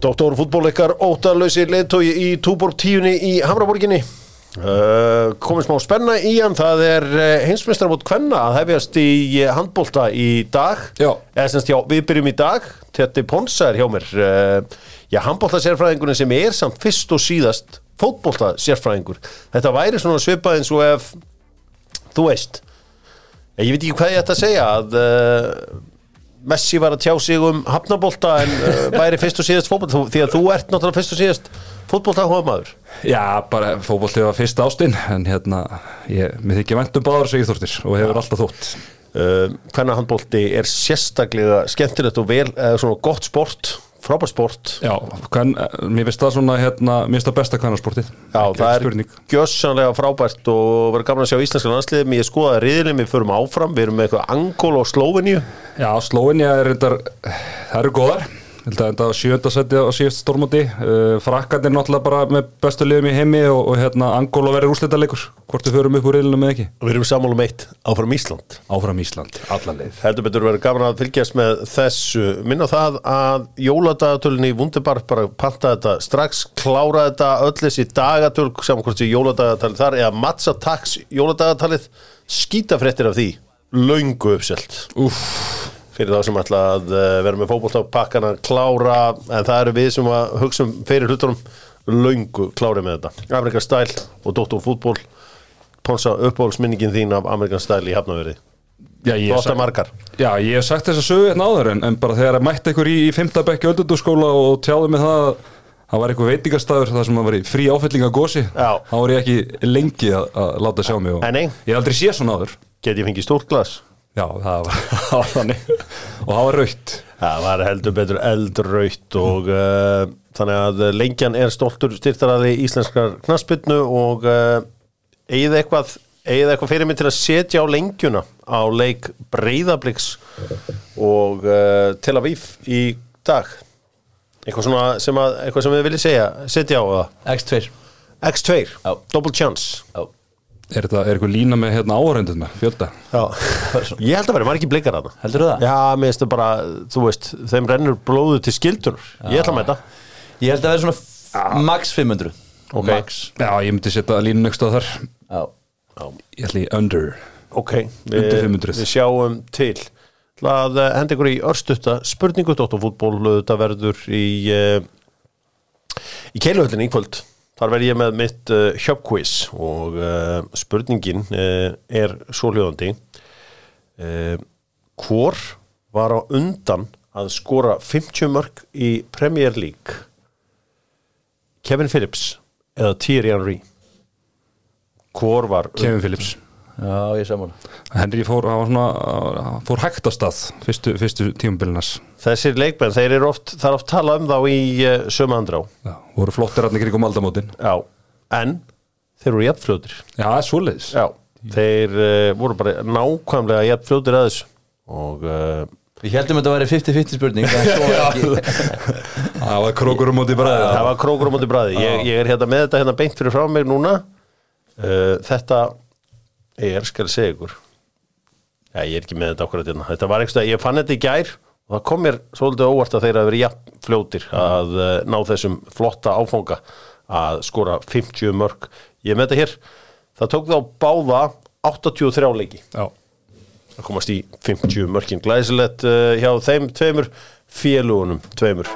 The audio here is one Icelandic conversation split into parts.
Doktor fútbóleikar óttalösi leittói í Túborg tíunni í Hamraborginni. Uh, komið smá spenna í hann það er uh, heimsmeistarabót Kvenna að hefjast í uh, handbólta í dag. Já. eða semst já, við byrjum í dag. Tetti Ponsa er hjá mér. Uh, já, handbólta sérfræðingurinn sem er samt fyrst og síðast fótbólta sérfræðingur þetta væri svona svipað eins og ef þú veist ég veit ekki hvað ég ætti að segja að uh, Messi var að tjá sig um hafnabólta en uh, væri fyrst og síðast fótbolta því að þú ert náttúrulega fyrst og síðast fótbolta hóa maður Já, bara fótbolti var fyrst ástinn en hérna, ég, mér þykir væntum báður sig íþórtir og hefur alltaf þótt. Uh, hvernig handbólti er sérstaklega skemmtilegt og vel, eða svona gott sport frábært sport. Já, hvern, mér finnst það svona hérna, mér finnst það besta kvennarsportið Já, Ekki það er spurning. gjössanlega frábært og verður gaman að sjá íslenska landsliðum ég skoðaði riðilin, við förum áfram. Við erum með eitthvað Angól og Slóveníu. Já, Slóinja er reyndar, það eru góðar held að þetta á sjönda seti á síðast stórmóti. Uh, Frakkarnir náttúrulega bara með bestu liðum í heimi og, og hérna Angóla verður úrslitalegur hvort við förum upp úr reilinu með ekki? Við erum sammálum eitt áfram Ísland. Áfram Ísland, alla leið. Heldur betur verður gaman að fylgjast með þessu. Minna það að jóladagatölinni í Wunderbar bara panta þetta strax klára þetta öll þessi dagatöl saman hvort þessi jóladagatalið þar eða matsatax jóladagatalið. Skítafréttir af því löngu uppselt. Úff, fyrir þá sem ætla að eh, vera með fótbolltapakkana klára en það eru við sem að hugsa um fyrir hlutunum löngu klári með þetta. Amerikan Style og Dóttor fútból Ponsa uppbólsminningin þín af Amerikan Style í Hafnaveri já, ég hef sagt- sagt þess að sögu hérna áður en, en bara þegar að mætti ykkur í, í fimmtabekki öldundurskóla og tjáði mig það að það var eitthvað veitingastæður þar sem það var í frí áfylling af gósi þá var ég ekki lengi að, að láta sjá mig og nei. ég hef aldrei séð svona áður. Get ég fengið stórt glas? Já, það var, það var þannig. Og það var raukt Það var heldur betur eldraut og uh, þannig að lengjan er stoltur styrtaraði íslenskar knaspinnu og uh, eigið eitthvað eitthvað fyrir mig til að setja á lengjuna á leik Breiðabliks og uh, Tel Aviv í dag? Eitthvað svona sem að eitthvað sem við viljið segja setja á það X2 X2, Já. double chance. Já. Er þetta er eitthvað lína með hérna áhörendum með fjölda? Já. ég held að vera margir blikar að það Heldur það? Já, mér finnst það bara, þú veist, þeim rennur blóðu til skildur Ég ætla að mæta. Ég held að vera svona max 500 Ok. Max. Já, ég myndi setja línu next á þar. Já. Ég ætli í under. Ok, Undir við, 500. við sjáum til. Það að eh, henda ykkur í örstutta spurningu. Dóttarfútból, þetta verður í uh, í keiluhöllinni í kvöld Þar verð ég með mitt uh, hjöpquiz og uh, spurningin uh, er svohljóðandi. Uh, Hvor var á undan að skora 50 mörg í Premier League? Kevin Phillips eða Thierry Henry? Hvor var Kevin Phillips Já, ég saman Henry fór, hann var svona, hann fór hægt á stað fyrstu, fyrstu tímabilinas Þessir leikmenn, þeir eru oft, það er oft talað um þá í uh, sömu andrá. Já, voru flottir hann ykkur um aldamótin. Já, en þeir eru jafnfljótir. Já, það er svoleiðis. Já, þeir uh, voru bara nákvæmlega jafnfljótir að þessu. Og uh, Við heldum að þetta væri 50-50 spurning svo Það var krókur um móti bara það var krókur á móti bræði. Ég, ég er hérna með þetta hérna beint fyrir frá mig núna. Uh, þetta er, skal ég segja ykkur, Já, ég er ekki með þetta okkur að hérna. Þetta var einhverstað, ég fann þetta í gær og það kom mér svolítið óvart að þeir að vera jafnfljótir að uh, ná þessum flotta áfanga að skora 50 mörg. Ég með þetta hér, það tók þá báða 83 leiki. Já, að komast í 50 mörkin. Glæsilegt uh, hjá þeim tveimur félugunum tveimur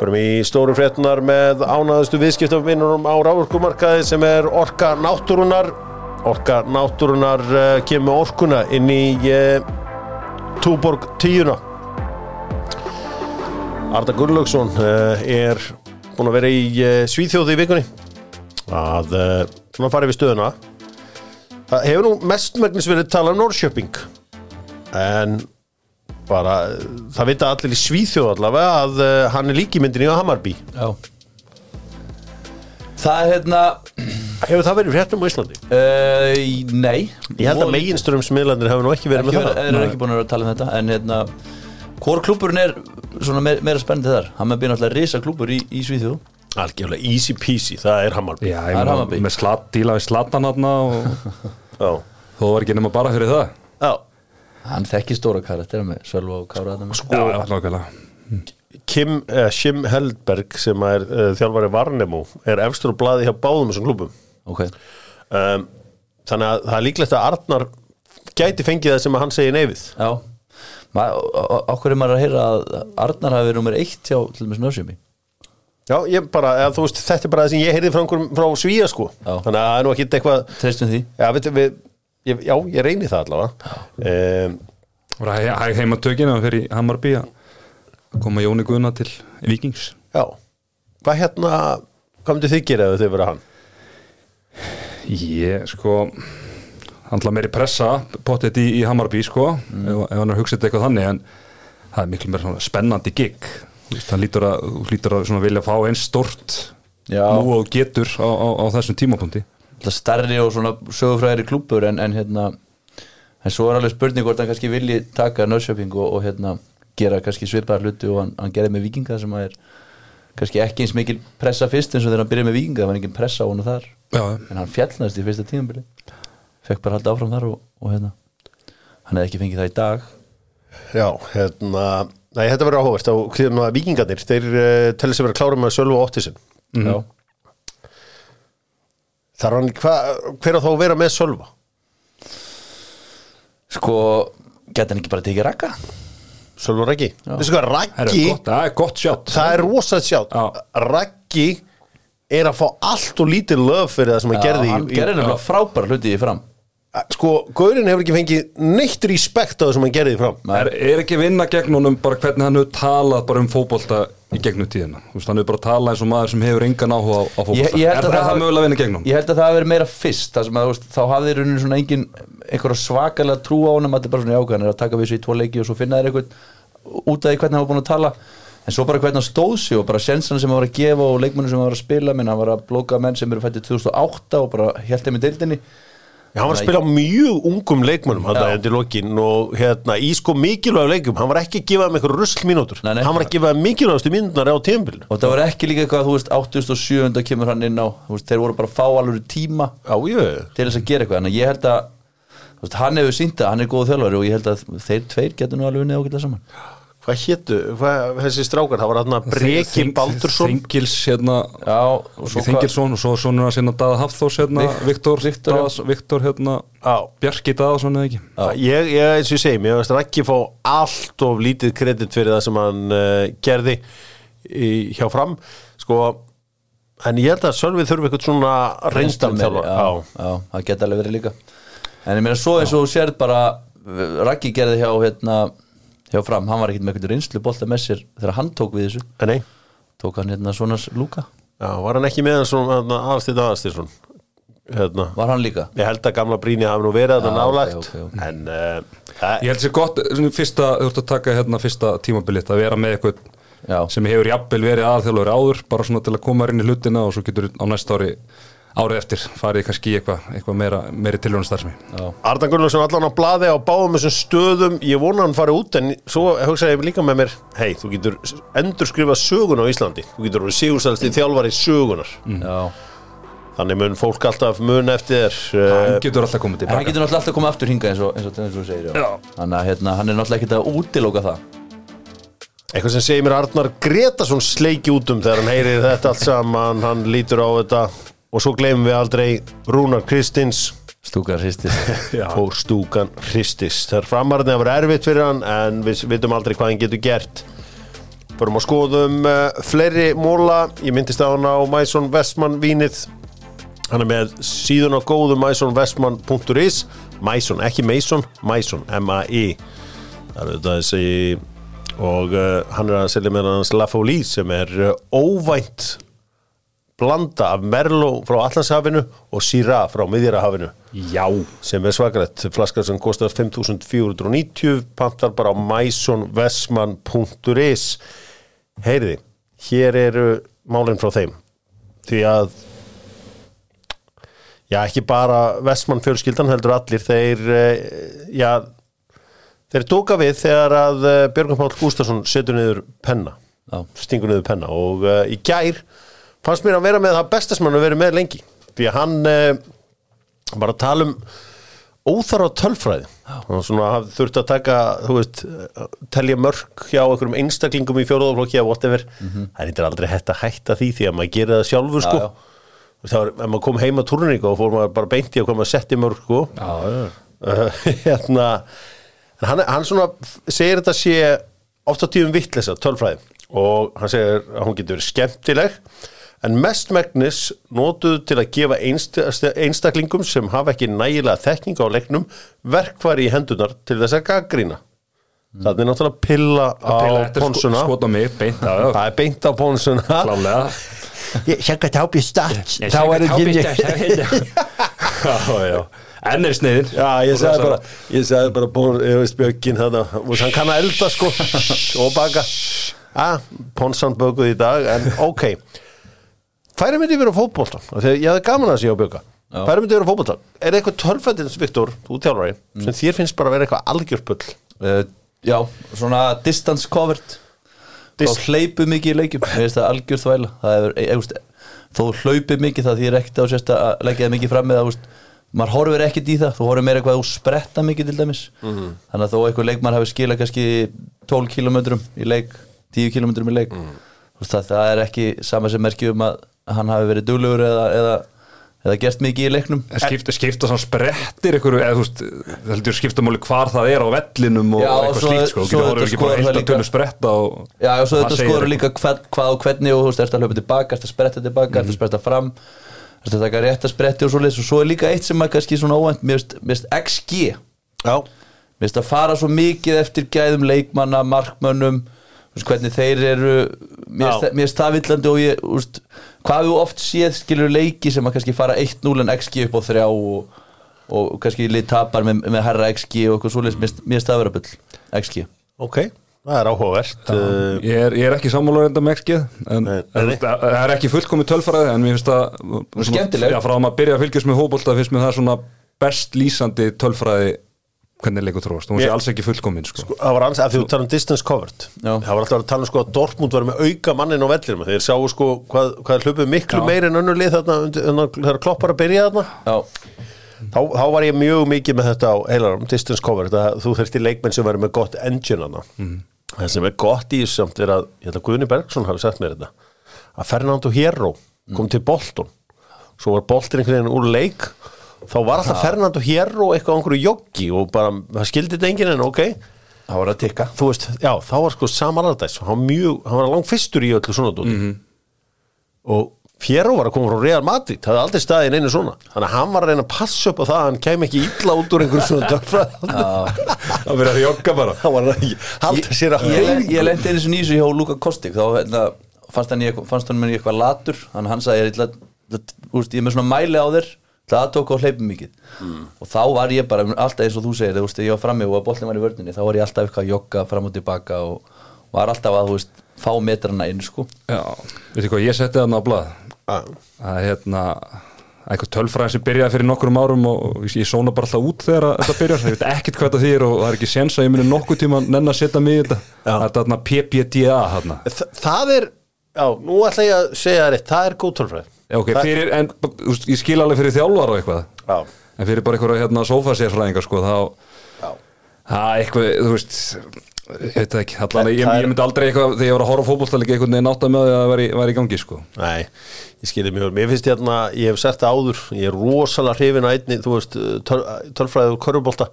Förum í stóru fréttunar með ánaðustu viðskiptafinnunum á rávorkumarkaði sem er Orka Náttúrunar Orka Náttúrunar uh, kemur orkuna inn í uh, Túborg tíuna. Arda Gunnlaugsson uh, er búin að vera í Svíþjóði í vikunni. Að uh, svona farið við stöðuna. Það hefur nú mestmægnis verið talað um Norrköping en bara það vita allir í Svíþjóð allavega að uh, hann er líkimyndin í Hammarby. Já. Það er hérna Hefur það verið fréttum á Íslandi? uh, Nei. Ég held að meginströmsmiðlandir hefur nú ekki verið ekki með verið, það. er ekki búin að tala um þetta en hérna Hvor klúburinn er svona meira, meira spennandi þar? Hann með býr náttúrulega risa klúbur í, í Svíþjóð. Algjörlega easy peasy, það er Hammarby. Já Það er Hammarby. með slat, díla við slatan hann og þó var ekki nema bara fyrir það. Já Hann þekki stóra karakter með Sölva og Kára með. Já, Kim, uh, Kim Heldberg sem er uh, þjálfari Varnemo er efstur og blaði hjá báðum þessum klubum ok, um, þannig að það er líklegt að Arnar gæti fengið það sem að hann segir neyfið. Já. Okkur er maður að heyra að Arnar hafi verið nummer eitt hjá til dæmis nörsjömi? Já, ég bara, eða, þú veist, þetta er bara það sem ég heyrði frá, frá Svíja sko. Já. þannig að það er nú ekki eitthvað treystum því. Já, veit, við, ég, já, ég reyni það allavega. Um, hæg heima tökina fyrir Hammarby að koma Jóni Guðna til Víkings. Já, hvað hérna myndi þið gera ef þið vera hann? Ég, sko handla meiri pressa pottet í, í Hammarby, sko ef, ef hann er hugsað eitthvað þannig en það er miklu meira spennandi gig. Hann lítur að, lítur að vilja fá eins stort nú og getur á, á, á þessum tímapunkti Það stærri og svona sögufræðri klúpur en, en hérna en svo er alveg spurning hvort hann kannski vilji taka nörsjöping og, og hérna gera kannski svipaðar hluti og hann, hann gerði með vikinga sem að er kannski ekki eins mikil pressa fyrst eins og þegar hann byrjaði með vikinga það var engin pressa á honu þar. Já, en hann fjallnast í fyrsta tíðanbili fekk bara halda áfram þar og, og hérna. Hann hefði ekki fengið það í dag. Já, hérna Nei, þetta verður áhugast á vikingarnir þeir uh, telli sig vera klára með Sölvu og Óttisin Já. Þar hann, hva, hver á þá að vera með Sölva? sko, geti hann ekki bara tekið rakka Sölva Raggi? Veistu hvað, það er Raggi, gott, það er gott sjátt það er rosað sjátt Já. Raggi er að fá allt og lítið löf fyrir það sem hann gerði í- hann gerði nefnilega frábæra hluti í fram Sko, Gaurin hefur ekki fengið neitt respekt á það sem hann gerði fram. Er, er ekki vinna gegn honum bara hvernig hann hefur talað bara um fótbolta í gegnum tíðina? Hann hefur bara talað eins og maður sem hefur engan áhuga á, held Er að það, það mögulega að vinna gegn honum? Ég held að það hafi verið meira fyrst að, veist, þá hafði rauninni svona engin einhverja svakalega trú á honum að þetta er bara svona jákvæðan er að taka við þessu í tvo leiki og svo finna þér eitthvað út af því hvernig hann var búin að tala. En svo bara hvernig hann stóð sig og bara sjensana sem hann var að gefa og leikmennu sem hann var að spila menn hann var að blóka menn sem eru fættið 2008 og bara held þeim í deildinni Já, hann var að spila mjög ungum lokin og hérna í sko mikilvæg leikum, hann var ekki að gefa þeim eitthvað rusl mínútur, Nei, nei. hann var að gefa þeim mikilvægastu mínútunar á tímbil og það var ekki líka eitthvað, þú veist, 87. kemur hann inn á, veist, þeir voru bara að fá alveg tíma Já, til þess að gera eitthvað, en ég held að veist, hann hefur sínt að hann er góð þjálfari og ég held að þeir tveir getur nú alveg unnið ágætlega saman hvað héttu, hvað, þessi strákar, það var hann að Breki Þeng- Baldursson. Þengils hérna Já, og svo hvað- Þengilsson og svo hans hérna Daða Hafþós hérna Vik- Viktor, Viktor, já. Daðs, Viktor hérna. Bjarki Daðason eða ekki? Ég, ég, eins og ég segi, mér veist ekki fá allt of lítið kredit fyrir það sem hann uh, gerði í, hjá fram, sko en ég held að Sölvi þurfi eitthvað svona já, já, það geta alveg verið líka. En ég meina svo eins og þú sérð bara Raggi gerði hjá hérna, hjá fram, hann var ekkert með eitthvað reynslu bolta með sér þegar hann tók við þessu. Nei, tók hann hérna svonars lúka já, var hann ekki með hann svona aðalstýtt aðalstýrsson hérna. Var hann líka? Ég held að gamla brýni hafi nú verið þetta Já, nálægt ok, ok, ok. En uh, Ég held sér gott, svona fyrsta, þú ert að taka hérna fyrsta tímabilið að vera með eitthvað Já. sem hefur jafnvel verið aðþjálfur áður bara svona til að koma inn í hlutina og svo getur á næsta ári árið eftir farið kannski í eitthvað eitthva meira, meiri tilhjóðan starfsmi já, Ardan Gunnarsson allan á blaði á báðum þessum stöðum. Ég vona hann fari út en svo hugsaði ég líka með mér Hei, þú getur endur skrifa sögun á Íslandi. Þú getur verið sigursælst í þjálfari sögunar já. Þannig mun fólk alltaf mun eftir þér hann uh, getur alltaf komið en hann tilbaka getur alltaf komið aftur hingað eins og, eins og, eins og þú segir já. þannig að hérna, hann er náttúrulega ekkert að útilóka það. Eitthvað sem segir mér að Arnar Gretarsson sleiki út um þegar hann heyrir þetta allt saman. Hann lítur á þetta Og svo gleymum við aldrei Rúnar Kristins. Stúkar hristis. Og stúkan Hristis. Það er framarðin að vera erfitt fyrir hann En við vitum aldrei hvað hann getur gert. Förum að skoðum uh, fleiri móla. Ég myndist á hann á Mæsson Vestmann vínið. Hann er með síðun á góðu mæsonvestmann.is Mæson, ekki Mason, Mæson, M-A-I Það er þetta þessi og uh, hann er að selja með hans La Folie sem er uh, óvænt blanda af Merlot frá Allandshafinu og Syrah frá Miðjarahafinu Já, sem er svakalett flaskar sem kostar 5490 pantar bara á mysonvestman.is heyriði, hér eru málinn frá þeim. Því að já, ekki bara Vestmann fjölskyldan heldur allir þeir, eh, já þeir tóka við þegar að eh, Björgum Páll Gústason setur niður penna Já. stingur niður penna. Og uh, í gær fannst mér að vera með það besta sem hann að vera með lengi. Því að hann uh, bara tala um óþarfa tölfræði. Og svona hafði þurft að taka þú veist, telja mörg hjá einhverjum einstaklingum í fjóruðaflokki eða whatever, það er eitthvað aldrei hægt að hætta því því að maður gerir það sjálfur sko. Þá er, ef maður kom heim að turningu og fór maður bara beint í að koma að setja mörg sko. Uh, hérna hann, hann svona segir þetta sé oft á tíðum vittlesa tölfræði. Og hann segir að hún getur verið skemmtileg en mest megnis notuð til að gefa einst, einstaklingum sem hafa ekki nægilega þekking á leiknum verkfæri í hendunar til þess að gaggrína það er náttúrulega pilla á sko- pónsuna skot á mig, já. það er beint á pónsuna Klálega Sjekka tápi stats. Ég þá er segi ekki tápi- Já, já. Enn er sniðin Já, ég sagði bara, ég sagði bara bón, ég veist bjöggin þarna, og hann kann að elda sko. Og baka. Ah, Ponsan böguð í dag, en ok Færi myndi verið á fótboltan þegar ég hafði gaman að sé á Já. Færi myndi verið á fótboltan Er eitthvað tölfættins, Viktor, þú þjálfari sem þér finnst bara að vera eitthvað algjörpull uh, Já, svona distance covered. Dis- Þá hleypu mikið í leikjum. Mér finnst það algjör þvæla. Það er, e, e, Þó hlaupi mikið það því er ekkert á sérst að leggja það mikið fram með það maður horfir ekkert í það, þú horfir meira eitthvað að þú spretta mikið til dæmis. Þannig að þó eitthvað leikmann hafi skilað kannski 12 kilometrum í leik 10 kilometrum í leik þú veist það, það er ekki sama sem merki um að hann hafi verið duglegur eða, eða, eða gert mikið í leiknum. Skipta, skipta svona sprettir ykkur, eða þú veist, það heldur skipta máli hvar það er á vellinum og Já, eitthvað slíkt sko, þetta horfður ekki bara heilt að tölu spretta og Já, og svo þetta skoður eitthvað. líka hvað, hvað og hvernig og þú veist, ertu að hlaupa tilbaka, ertu að spretta tilbaka, Mhm. ertu að spretta fram ertu að taka rétt að spretti og svo og svo er líka eitt sem er kannski svona óvænt mér finnst XG Já, mér finnst að fara svo mikið eftir gæðum leikmanna, markmönnum þú veist, hvernig þeir eru mér finnst Já. það- mér finnst það villandi og ég veist, hvað við oft séð skilur leiki sem að kannski fara 1-0 en XG upp á 3 og, og kannski lið tapar með, með herra XG og eitthvað svoleiðis, mér finnst- mér finnst það að vera bull XG ok, það er áhugavert uh, Ég er, ég er ekki sammála enda með XG en það það er ekki fullkomið tölfræði en mér finnst það skemmtileg. Frá að maður byrja að fylgjast með hópólta finnst mér það svona best lýsandi tölfræði hvernig leikur tróðast, hún sé alls ekki fullkomin sko. það var að því þú tala um distance covered. Já. það var alltaf að tala um sko að Dortmund var með auka mannin á vellinum. Þeir sáu sko hvað, hvað hlupið miklu Já. meir en önnur lið þarna undir- þarna þegar kloppar að byrja þarna. Já, þá, þá var ég mjög mikið með þetta á heilarum distance covered. Að þú þurfti leikmenn sem verið með gott engine hana það sem er gott í þessu samt er að ég held að Guðni Bergson hafi sagt mér þetta að Fernando Hierro kom til Bolton. Svo var Bolton einhvern veginn úr leik þá var alltaf Fernando Hierro eitthvað á einhverju joggi og bara, það skildi þetta enginn en ok. Það var að tikka. Þú veist, já, þá var sko Sam Allardyce hann hann var langt fyrstur í öllu svona dóti. Og Fjerro var að koma frá Real Madrid það hefði aldrei staðið í neinu svona. Þannig að hann var að reyna að passa upp á það að hann kem ekki illa út úr einhverju svona dörfræð Það verður að jogga bara. Hann var að halda sér að ég, ég, ég lendi einu sinni í þessu hjá Luka Kostik þá hérna, fannst hann, hann mér eitthvað latur. Hann hann sagði ég, ég er með svona mæli á þér það tók og hleypum mikið. Og þá var ég bara alltaf eins og þú segir úst, ég var frammi og að boltin var í vörninni þá var ég alltaf eitthvað að jogga fram og tilbaka og var alltaf að þú veist, fá metrana inn sko. Já, veitu hvað, ég setti þarna á blað. Að hérna eitthvað tölfræðin sem byrjaði fyrir nokkrum árum og ég sóna bara alltaf út þegar þetta byrjar. Ég veit ekkert hvað þetta þýr og það er ekki sens að ég muni nokkuð tíma nenn að setja mig í þetta. Já. það er þarna PPDA þarna. Þa, það er, já, nú ætla ég að segja það rétt, það er góð tölfræð Já, ok, fyrir, en ég skil alveg fyrir þjálfar og eitthvað. Já, en fyrir bara einhverja hérna sófasérfræðingar sko, þá eitthvað, þú veist ég veit ekki, allan, ég, ég myndi aldrei eitthvað þegar ég var að horfa á fótboltalega einhvern veginn átt að með að það væri, væri í gangi sko. nei ég skilði mjög, mér finnst hérna ég hef sagt það áður, ég er rosalega hrifin að einni, þú veist, töl, tölfræði og körfubolta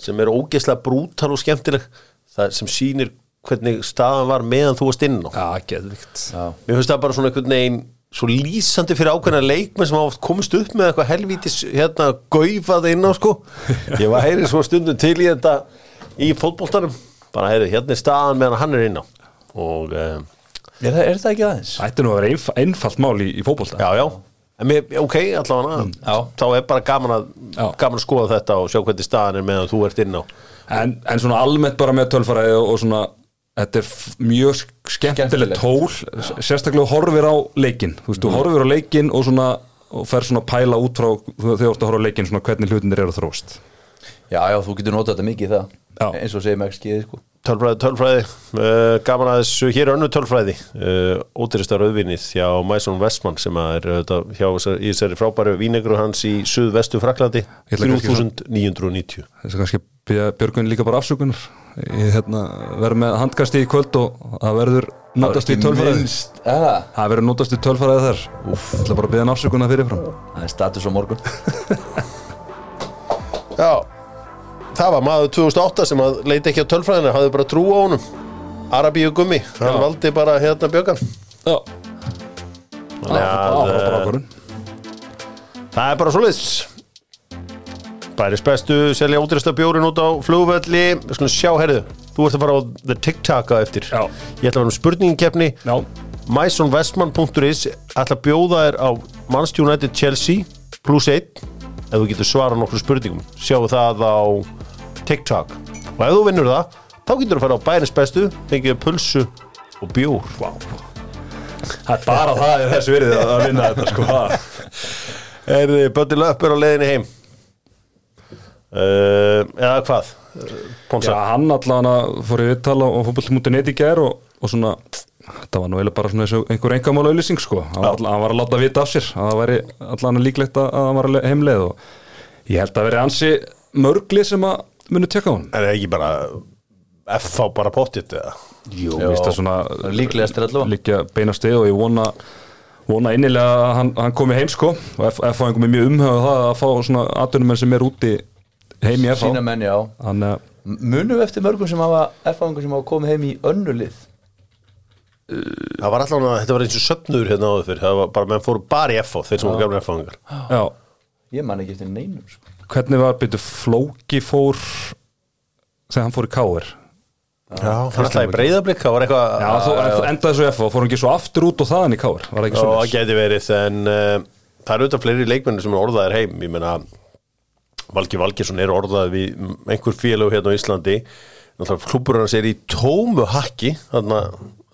sem er ógeðslega brútal og skemmtileg, það sem sýnir hvernig staðan var meðan þú varst inn á. Já, geðvikt. Mér finnst það bara svona einhvern veginn svo lýsandi fyrir ákveðna leikmenn sem oft komist upp með eitthvað helvítis hérna gaufað inn á sko. Ég var heyrið svo stundum til í þetta í fótboltanum. Bara heyrið, hérna er staðan meðan hann er inn á og um, er, það, er það ekki aðeins? Það ætti nú að vera einf einfalt mál í, í fótbolta. Já, já. En mér, ok, allavega. Já. þá er bara gaman að, Já. gaman að skoða þetta og sjá hvernig staðan er meðan þú ert inn á en, en svona almennt bara með tölfræði og, og svona þetta er mjög sk- skemmtilegt Skemmtilegt. tól sérstaklega horfir á leikinn þú veist, þú horfir á leikinn og svona og fer svona að pæla út frá þegar þú ert að horfa á leikinn svona hvernig hlutinir eru þróst Já, já, þú getur notað þetta mikið það Já. eins og segir með XG sko. Tölfræði, tölfræði. Uh, gaman að þessu, hér er önnu tölfræði. Uh, ódýrista rauðvinnið hjá Mason Westman sem er uh, hjá þessari- í þessari frábæru vínegru hans í suðvestu Fraklandi Ég ætla kannski 3990 þess að kannski byrja Björgun líka bara afsökunar. Hérna, verður með handkasti í kvöld og það verður notast í tölfræði. það? Verður notast í tölfræði þar. Ég ætla bara að byrja hann afsökunar fyrirfram. Það er status á morgun. Já, það var maður 2008 sem að leiti ekki á tölfræðina hafði bara trú á honum. Arabíu gummi, hann Já. valdi bara hérna Björgan. Já, Þannig það að, var bara uh, ákvörðun. Það er bara svoleiðis. Bæris bestu selja útrista bjórin út á flugvelli. Við skulum sjá, herðu Þú ert að fara á The TikTok á eftir. Já. Ég ætla að vera um spurningkeppni já, mysonvestman.is ætla að bjóða þér á Manchester United Chelsea plus 1 ef þú getur svara nokkru spurningum. Sjáu það á TikTok og ef þú vinnur það þá getur þú að fara á bæris bestu fengið pulsu og bjór wow. það er bara það er þessu verið að vinna þetta sko Er þið Bötti Löppur á leiðinni heim? Uh, eða hvað? Ponsa? Já, hann allan fór í viðtala og fótboll.net í gær og, og svona það var nú eiginlega bara svona eins og einhver engamála auðlýsing sko, hann, var hann var að láta vita af sér að það væri allan líklegt að hann var heimleið og ég held að veri ansi mörgli sem að muni tjekka á hann Er það ekki bara FH bara pottitt eða? Jú, víst það svona líklegast er allavega. líka beina stið og ég vona vona innilega að hann, hann komi heim sko. Og F-fáingum er mjög umhugað það að fá svona atvinnumenn sem er úti heim í Sína F-fá menn, já. Að Munum við eftir mörgum sem hafa F-fáingur sem hafa komið heim í önnu lið? Það var alltaf, þetta var eins og söfnur hérna áður fyrir, það var bara, menn fóru bara í FH, þeir sem voru gamlega FH-ingar. Já, Ég man ekki eftir neinum sko. Hvernig var byrju Flóki fór þegar hann fór í Káir Já, það var alltaf í breyðablík, það var eitthvað, Já, þú endaði svo F og fór hann ekki svo aftur út og þaðan í Káir var ekki svo það geti verið, en uh, það eru auðvitað fleiri leikmenni sem er orðaðir heim, ég meina, Valgi Valgesson er orðað við einhver félög hérna á Íslandi, náttúrulega klúbur hans er í tómu hakki, þarna,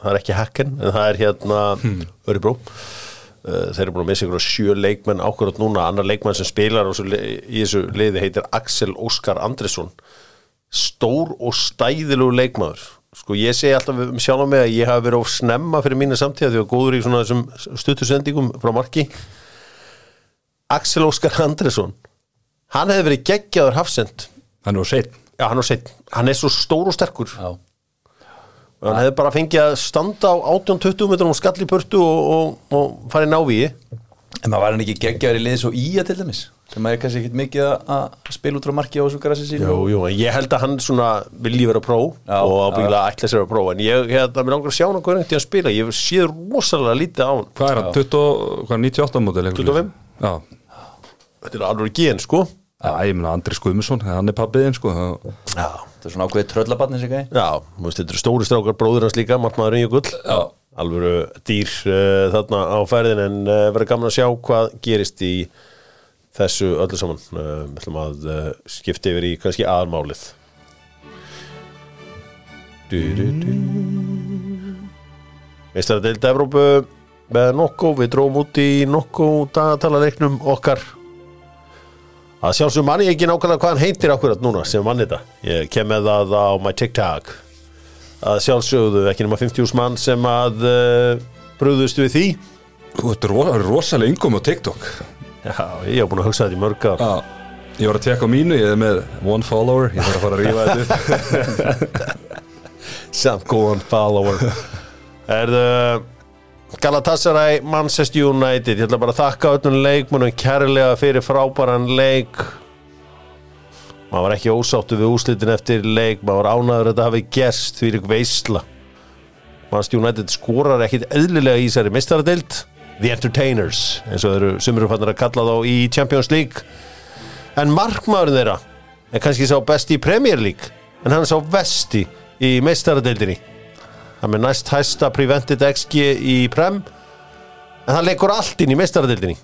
það er ekki hakken, en það er hérna hmm. Öribró. Uh, þeir eru búin að missa ykkur á sjö leikmenn ákvörðat núna, annar leikmenn sem spilar og í þessu liði heitir Axel Óskar Andresson stór og stæðilegu leikmaður. Sko ég segi alltaf um sjálf mig að ég hafi verið of snemma fyrir mínu samtíða því að góður í svona þessum stuttusendingum frá marki. Axel Óskar Andresson hann hefði verið geggjaður hafsend. Hann er svo stór og sterkur. Já, og hann hefði bara fengið að standa á 18-20 metrum og skall í pörtu og, og, og farið návíi En maður var hann ekki geggjaður í liðis og ía til dæmis sem maður er kannski ekkit mikið að- að spila út frá marki á þessu grassi sínu? Jú, jú, en ég held að hann svona vilji vera pró Já, og ábyggilega ætla sér að pró en ég hérna, mér langar að sjá hann okkur einhvern tíðan spila. Ég sé rosalega lítið á hann. Hvað er hann? 20, hvað, 98 mótil? 25? Já, þetta er alveg gen sko. Já, ég meina Andri Skuðmusson, hann er pabbiðin sko. Já, Það er svona ákveðið tröllabarni sig gæði já veist, þetta eru stóri strákar bróður hans líka markmaðurinn Jökull alveg dýr uh, þarna á ferðin en uh, verður gaman að sjá hvað gerist í þessu öllu saman. Uh, við ætlum að uh, skipta yfir í kannski du, du. Meistara deildi Evrópu með Nokko, við dróum út í Nokko dagatala okkar að sjálfsög manni ekki nákvæmlega hvað hann heitir akkurat núna sem mann þetta. Ég kem með það á my TikTok. Að sjálfsögðu ekki nema 50 mann sem að uh, brúðust við því. Þú ert ro rosalega yngum á TikTok. Já, ég hef búin að hugsa þetta í mörg ár. Já, ég var að tekka á mínu, ég er með one follower, ég þarf að fara að rífa þetta samt góðan follower. Er það Galatasaray, Manchester United. Ég ætla bara að þakka öllum leikmunum kærlega fyrir frábæran leik. Maður var ekki ósáttu við úslitin eftir leik. Maður var ánæður að þetta hafi gerst því ykkur veisla. Manchester United skorar ekkit eðlilega í þessari mistaradeild The Entertainers eins og þeir eru sumur fannir að kalla þá í Champions League. En markmaðurinn þeirra er kannski sá besti í Premier League en hann sá vesti í meistaradeildinni hann er næst hæsta prevented XG í Prem. En hann leikur allt inn í meistaradeildinni.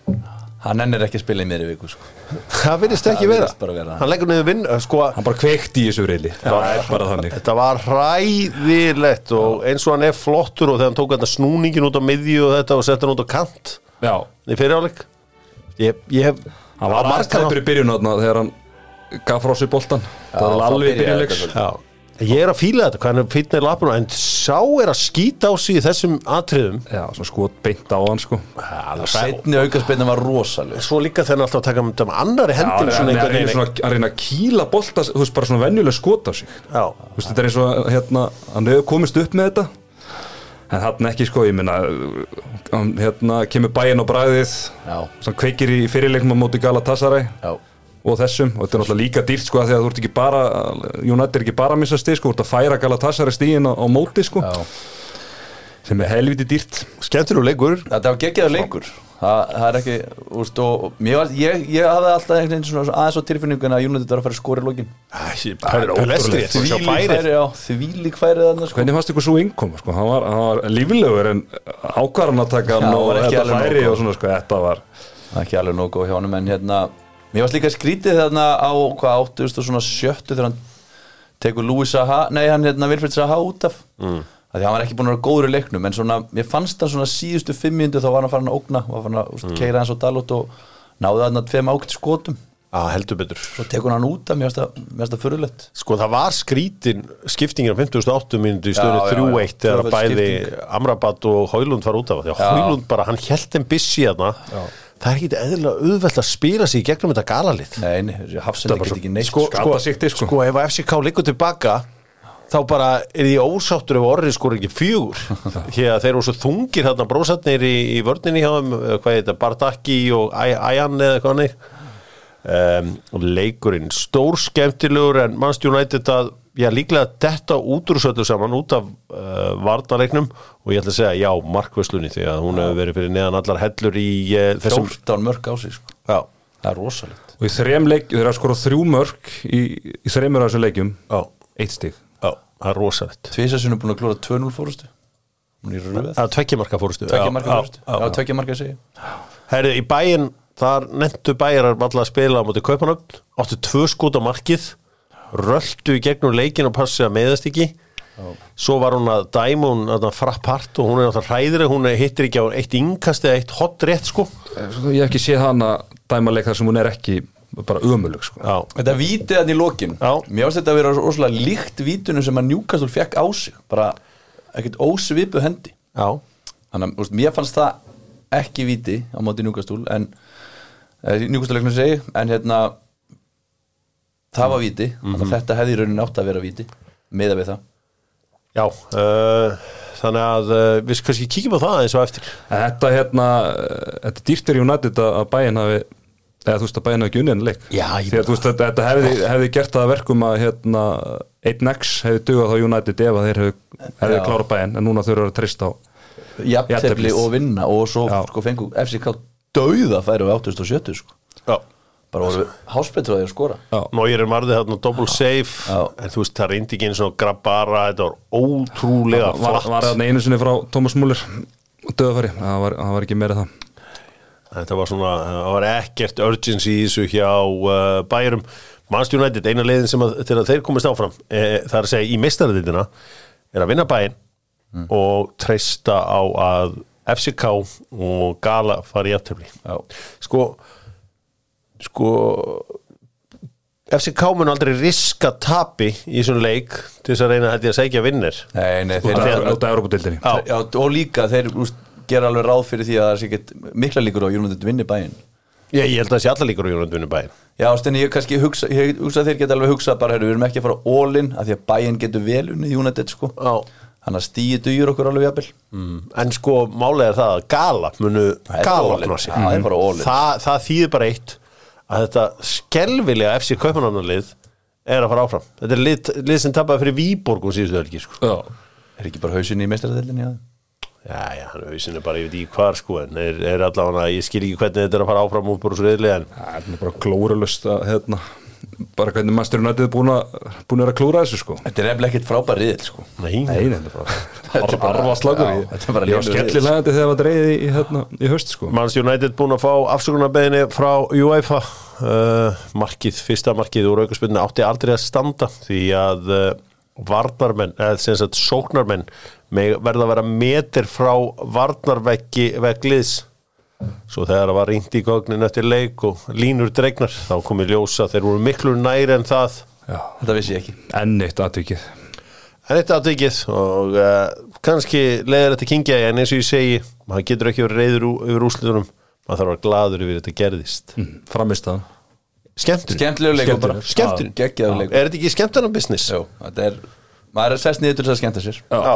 Hann ennir ekki að spila í meðri viku sko. það virðist ekki Það vera vera. hann leikur niður vinn sko, Hann bara kveikti í þessu reyli Það er bara þannig. þetta var hræðilegt og eins og hann er flottur og þegar hann tók þetta snúningin út á miðju og þetta og sett hann út á kant Já, í fyriráleik ég, ég hef hann var tæpur í byrjun þarna þegar hann gaf frá sér boltan Það var alveg þetta Já, Ég er að fíla þetta, hvað hann er lapuna en sá er að skýta á sig í þessum atriðum. Já, svo skot beint á hann sko. Setni aukarspennin var rosaleg Svo líka hann alltaf að taka með um annari Já, hendin hann svona er einhvern reyna veginn. svona að reyna að kýla bolta þú veist, bara svona venjuleg skot á sig. Já, Þú veist, þetta er eins og hérna, hann hefur komist upp með þetta. En hann ekki sko, ég minna hann hérna kemur bæinn á bræðið Já, sem kveikir í fyrirleikma móti Galatasaray. Já, og þessum og þetta er náttúrulega líka dýrt sko af því að þú ert ekki bara United er ekki bara að missa stig sko, þú ert að færa Galatasaray stigin á, á móti sko já. sem er helviti dýrt. Skemmtilegu leikur. Þetta var geggjaður leikur. Þa, það er ekki, úst, og mér var, ég, ég hafði alltaf einhvern veginn svona aðeins á tilfinningun að United var að fara að skora í lokin. Það er ótrúlegt Sjá Þvílík færið þarna sko. hvernig fannst ykkur svo innkoma sko, hann var, hann var lífilegur en ákvarðan að taka hann hann og var ekki þetta alveg færi og svona sko, þetta var ekki alveg nógu góð hjá honum en hérna, mér varst líka skrítið þarna á hvað áttuðust og svona sjöttu þegar hann tekur Louis Saha, nei hann hérna Vilfred Saha út af mm. því hann var ekki búin að vera góður í leiknum en svona, mér fannst hann svona síðustu fimm mínútu þá var hann farin að ógna, var farin að mm. keira hans á Dalot og náði þarna tveim ákvæmt skotum Já, heldur betur og tekur hann út af, mér finnst það- fyrirlegt Sko það var skrítin skiptingin á 58 mínútu í já, 3-1 já. þegar bæði. Amrabat og Hólund var út af því að Já. Hólund bara, hann held þeim bissi þarna það er ekki eðlilega auðvelt að spila sig í gegnum þetta galalið. Nei, Hafsend get ekki neitt sko, sikti, sko. sko ef FCK liggur tilbaka þá bara er því ósáttur ef orri skor ekki fjögur. Að þeir eru svo þungir þarna brósatnir í, í vörninni hjá þeim, hvað heit það, Bardaki og Æjan eða hvað hannig um, leikurinn stór skemmtilegur en Manchester United að já, líklega detta út úr söllu saman út af uh, varnarleiknum og ég ætla að segja já, markvöslunni því að hún hefur verið fyrir neðan allar hellur í uh, þessum 14 mörg á sig sko. já, það er rosalegt. Og í þrem leik, þeir eru að skora þrjú mörg í, í þreymur af þessum leikjum. Já, eitt stig. Já, það er rosalegt. Tvísessun er búin að klúra 2-0 fórustu hún er röð. Að tveggja marka fórustu Tveggja marka já, fórustu, já, já, tveggja marka segi Herri, í bæinn, þar nettu bæjarar alltaf að spila á móti kaupanöfn áttu tvö skot á markið röldu í gegnum leikin og passið að meðast ekki. Svo var hún að dæma hún að frappart og hún er náttúrulega hræðri hún hittir ekki á eitt yngkast eða eitt hot rétt sko. Sko, ég hef ekki séð hana dæma leik þar sem hún er ekki bara ömulug sko. já, Þetta vítið hann í lokin. Já. Mér finnst þetta að vera rosalega líkt vítunum sem að Newcastle fekk á sig. Bara ekkert ósvipuð hendi. Já, Þannig að úst, mér fannst það ekki víti á móti Newcastle en eh, Newcastle leiknum segi en hérna það var víti. Þannig að þetta hefði í rauninni átt að vera víti meða við það. Já uh, þannig að uh, við kannski kíkjum á það eins og eftir. En þetta hérna eh, þetta er dýrt fyrir United að að bæinn hafi eða þú veist að bæinn hafi ekki unnið en leik. Já, ég því að þú veist þetta, hefði, hefði gert það að verkum að hérna 1x hefði dugað þá United ef að þeir hefði, hefði klára bæinn en núna þurfa að treysta á Jafnteflis. og vinna og svo sko fengu FCK dauða færi á 87 sko. Bara voru háspettur að því að skora. Nóir er marðið þarna double save Já. en þú veist það reyndi ekki eins og grabbara þetta var ótrúlega var, flatt. var þarna einu sinni frá Thomas Muller döðafæri, það var, það var ekki meira það. Þetta var svona, það var ekkert urgency í þessu hjá uh, bæjurum Manchester United, eina leiðin sem að, til að þeir komist áfram, e, það er að segja í mistaraðitina, er að vinna bæin og treysta á að FCK og Gala fari í aftöfli Já. sko sko FCK mun aldrei riska tapi í þessum leik til þess að reyna að segja vinnir. Nei, nei, þeir, Það er út af Európa-dildinni Já. Já, og líka þeir úst, gera alveg ráð fyrir því að það sé ekki mikla líkur á að United vinni bæinn ég, ég held að það sé allar líkur og United vinna bæin Já, stenni, ég kannski hugsa, ég hugsa að þeir geta alveg hugsa bara, heyrðu, við erum ekki að fara all-in af því að bæinn getur vel unnið United sko. Já. Þannig að stíi dugjur okkur alveg jafnvel. Mm. En sko, málega er það að gala munu er gala. Já, er in. það, það þýðir bara eitt að þetta skelvilega FC Kaupanarnarlið er að fara áfram. Þetta er lið, lið sem tapaði fyrir Víborgum síðustu helgi sko. Er ekki bara hausinni í meistaradeldinni að Já, já, hann er bara yfir því hvar sko en er, er allavega, ég skil ekki hvernig þetta er að fara áfram út bara svo reyðlega en Það er bara glóralust að hérna, bara hvernig Master United er búin að, búin að klúra þessu sko. Þetta er nefnilega ekkert frábær riðil sko. Nei, Nei, þetta er bara Þetta er bara- arfa slagur Já, Ég þetta er bara lélegur skellilegandi þegar það var dreigið í, hérna, í höst sko. Manchester United búin að fá afsökunarbeðinni frá UEFA. Uh, markið, fyrsta markið úr aukarspilinu átti aldrei að standa því að uh, varnarmenn, eða sem sagt sóknarmenn verða að vera meter frá varnarveggi vegliðs svo þegar það var reynd í gognin eftir leik og línur dregnar þá komið ljósa þeir voru miklu næri en það. Já. Þetta vissi ég ekki. Enn eitt aðtökið En þetta atvikið og uh, kannski leiðir þetta kingja en eins og ég segi, maður getur ekki verið reyður yfir úslitunum, maður þarf að vera gladur yfir þetta gerðist. framist það Skemmtur. Skemmtilegu leikur bara. Leikur. Er þetta ekki skemmtunar business? Jú, þetta er Maður er sest niður til þess að skemmta sér. Já.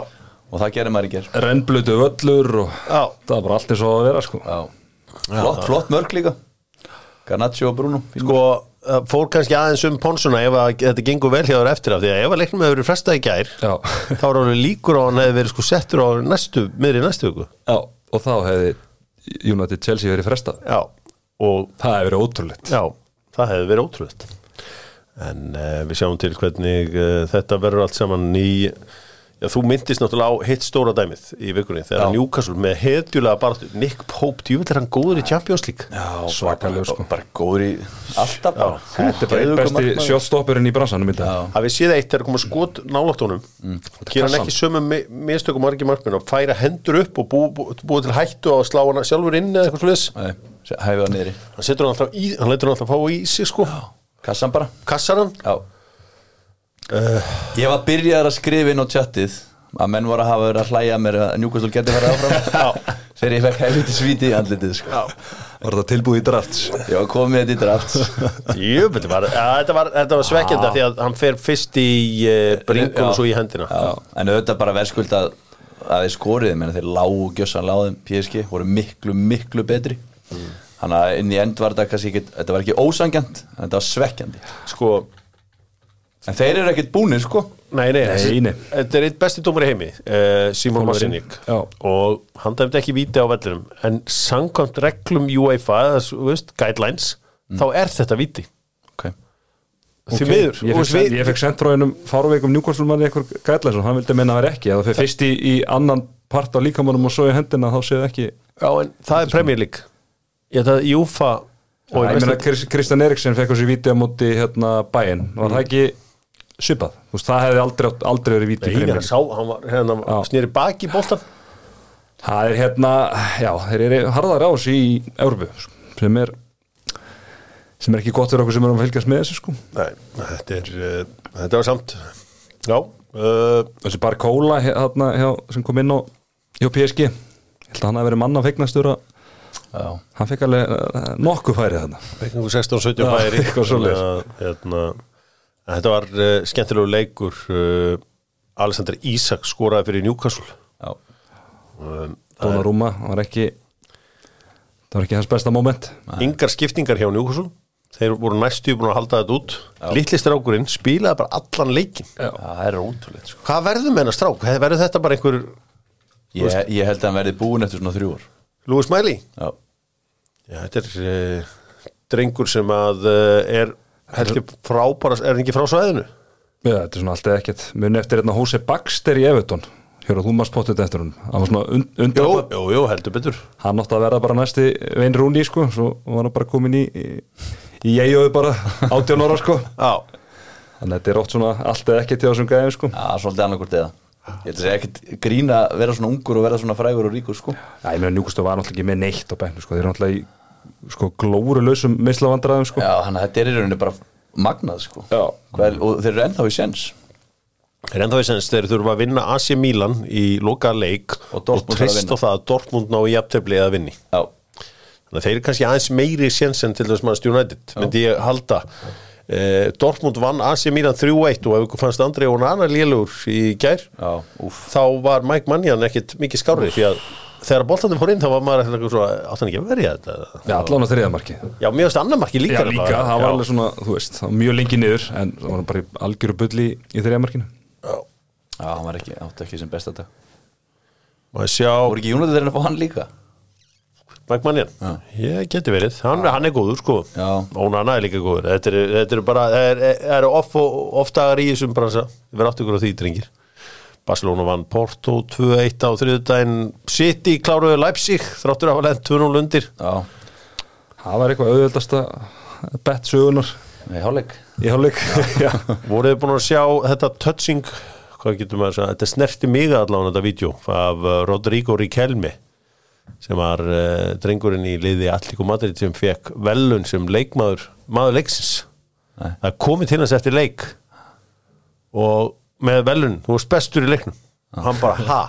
Og það gerir maður í ger rennblötu völlur og Já. það var bara allt eins og það að vera sko. Já. Flott, flott mörg líka. Garnaccio og Bruno Sko, uh, fór kannski aðeins um ponsuna ef að þetta gengur vel hjá þér eftir af því að ef að leiknum hefur verið frestað í gær Já. þá er alveg líkur á að hann hefði verið sko settur á næstu, miðri næstu viku. Já, og þá hefði United Chelsea verið frestað. Já, og það hefði verið ótrúlegt. Já, það hefði verið ótrúlega En uh, við sjáum til hvernig uh, þetta verður allt saman í Já, þú myndist náttúrulega á hitt stóra dæmið í vikunni þegar Já. Newcastle með hetjulega bara Nick Pope, djúvill er hann góður í Champions League? Já, Svakalegur, bara, sko. bara góður í alltaf bara. Þetta er bara einn besti sjóttstoppurinn í bransanum í dag. Hafið séð eitt þegar koma skot nálátt honum Mm. Gera hann kassan. ekki sömu mi- mistökum margir markminn og færa hendur upp og búið bú, bú til hættu og slá hann sjálfur inn eða eitthvað sliðis Nei, hæfið það niðri. Hann setur hann alltaf í, hann leitur hann alltaf fá í sig sko. Kassan bara. Kassar hann Já Ég var byrjaður að skrifa inn á chatið að menn voru að hafa verið að hlæja mér að Newcastle geti farið áfram. Þegar ég fekk helviti svíti í andlitið sko. Var þetta tilbúið í drafts? Var komið þetta í draft Jú, þetta var, var, var svekkjandi af því að hann fer fyrst í uh, bringun Já. og svo í hendina. Já, en auðvitað bara verðskuld að að þeir skoriði, menn þeir lágu gjössan láðum PSG, voru miklu, miklu betri. Þannig að inn í end var þetta þetta var ekki ósangjant en þetta var svekkjandi. Sko, en þeir eru ekkert búnir sko. Nei, nei, Nei, nei. Þetta er eitt besti dómar í heimi uh, Simon Já. og hann dæmdi ekki víti á vellinum. En samkvæmt reglum UEFA veist, guidelines þá er þetta víti. Okay. því miður. Ég fekk, við- fekk sendróinum fárveikum Newcastle manni eitthvað gætlæs og hann vildi menna að vera ekki. Að það fyrir fyrst í, í annan part á líkamannum og svo í hendina þá séð ekki Já, en það er Premier League. Ég það er UEFA og og ég ég meina veist Chris- Kristján Eriksen fekk þessi víti á móti hérna bæinn, var það ekki svipað, þú veist, það hefði aldrei, aldrei verið víti í Nei, hann sá, hann var, hérna, snýri baki í boltan það er hérna, já, þeir eru harðar á þessu í Európu sem er sem er ekki gott fyrir okkur sem erum að fylgjast með þessu sko. Nei, þetta er uh, þetta var samt Já, uh, þessi bara kóla hérna, hjá, sem kom inn á hjá PSG ég held að hann hafi verið manna fegnastur að Já. hann fekk alveg uh, nokkuð færið þarna. Einhver 16-17 Já, færi. eitthvað svoleiðis. Þannig að, hérna, Þetta var uh, skemmtilegu leikur uh, Alexander Isak skoraði fyrir Newcastle Já. um, Donnarumma var ekki það var ekki hans besta moment Yngar skiptingar hjá Newcastle Þeir voru næstu búin að halda þetta út Litli strákurinn spilaði bara allan leikin Já. það er ótrúleitt sko. Hvað verður með hennar strák? Verður þetta bara einhver ég, ég held að hann verði búin eftir svona þrjú ár Lewis Miley? Já. Já, þetta er uh, drengur sem að uh, er heldur frábæra, er hann ekki frá svæðinu? Já, þetta er svona alltaf ekkert. Muni eftir hérna Hose Baxter í Everton. Hjóra, þú maður spottið eftir hún hann var svona und, Jú, undan jú, jú, heldur betur. Hann átti að verða bara næsti Vein Rúni sko, svo var hann bara komin í í, í eigiðu bara 18 ára sko. Já, þannig að þetta er oft svona alltaf ekkert til þessum gæðum sko. Já, svolítið annarkvort eða. Ég held að segja ekkert grína að vera svona ungur og vera svona frægur og ríkur sko. Já, ég meina Njúkustu var náttúrulega ekki með neitt á bæknu sko, þeir eru náttúrulega í sko glóru lausum mislavandræðum sko. Já, þannig að þetta er í rauninni bara magnað sko. Já. Hvel, Og þeir eru ennþá í sens er enda við sens þeir þurfa að vinna AC Milan í loka leik Og Dortmund þarf að treyst vinna. á það að Dortmund ná í jafntefli eða vinni. Já, þannig að þeir eru kannski aðeins meiri sens en til þess maður United, myndi ég halda. Eh, Dortmund vann AC Milan 3-1 og ef ykkur fannst Andrei og annar lélugur í gær já, þá var Mike Mannian ekkit mikið skárið því að þegar boltandi fór inn þá var maður eitthvað svo átt hann ekki að verja þetta? Já, allan á þriða marki Já, mér finnst annar marki líka Já, líka, það var Já. alveg svona, þú veist, það var mjög lengi niður en það var bara í algjöru bulli í þriða markinu Já, hann var ekki, átti ekki sem besta dag. Maður sjá Voru ekki Jónatan þeirinn að fá hann líka? Mike Mannian Ég geti verið, hann, hann er góður sko. Já. Ónana er líka góður. Þetta eru er bara, það er, er off, oftagar í þessum bransa. Við verðum átt ykkur á því, drengir Barcelona vann Porto 2-1 á þriðudaginn City kláruðu Leipzig þráttur að hafa lent 2-0 undir. Já, Það var eitthvað auðvöldasta bett sögunar með hálfleik. Í hálfleik Já, Voruð þið búin að sjá þetta touching hvað getur maður að segja, þetta snerti mig allavega þetta vídeo af uh, Rodrigo Riquelme sem var uh, drengurinn í liði Allíku Madrid sem fekk velun sem leikmaður maður leiksins. Nei. það er komið til hans eftir leik. Og með velun, þú varst bestur í leiknum. Og hann bara, ha?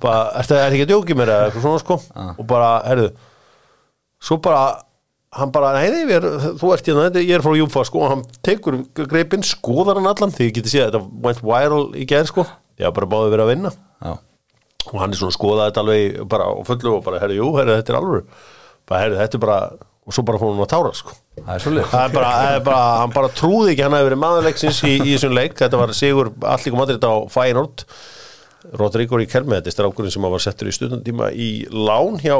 Bara, er þetta ekki að djóki mér eða eitthvað svona sko? Og bara, herðu svo bara, hann bara nei, er, þú ert hérna, ég er frá Júfa sko, og hann tekur greipinn, skoðar hann allan því ég geti séð að þetta went viral í gerð sko, ég har bara báði verið að vinna. Já, og hann er svona að skoða þetta alveg bara á fullu og bara, herru, jú, herru, þetta er alveg bara, herru, þetta er bara og svo bara fór hann að tára, sko. Það er svolítið það er bara, það er bara, hann bara trúði ekki hann hefði verið maðurleiksins í, í þessum leik. Þetta var sigur kom allir þetta á Feyenoord. Rodrigo í Kelme, þetta er strákurinn sem var settur í stundandíma í lán hjá,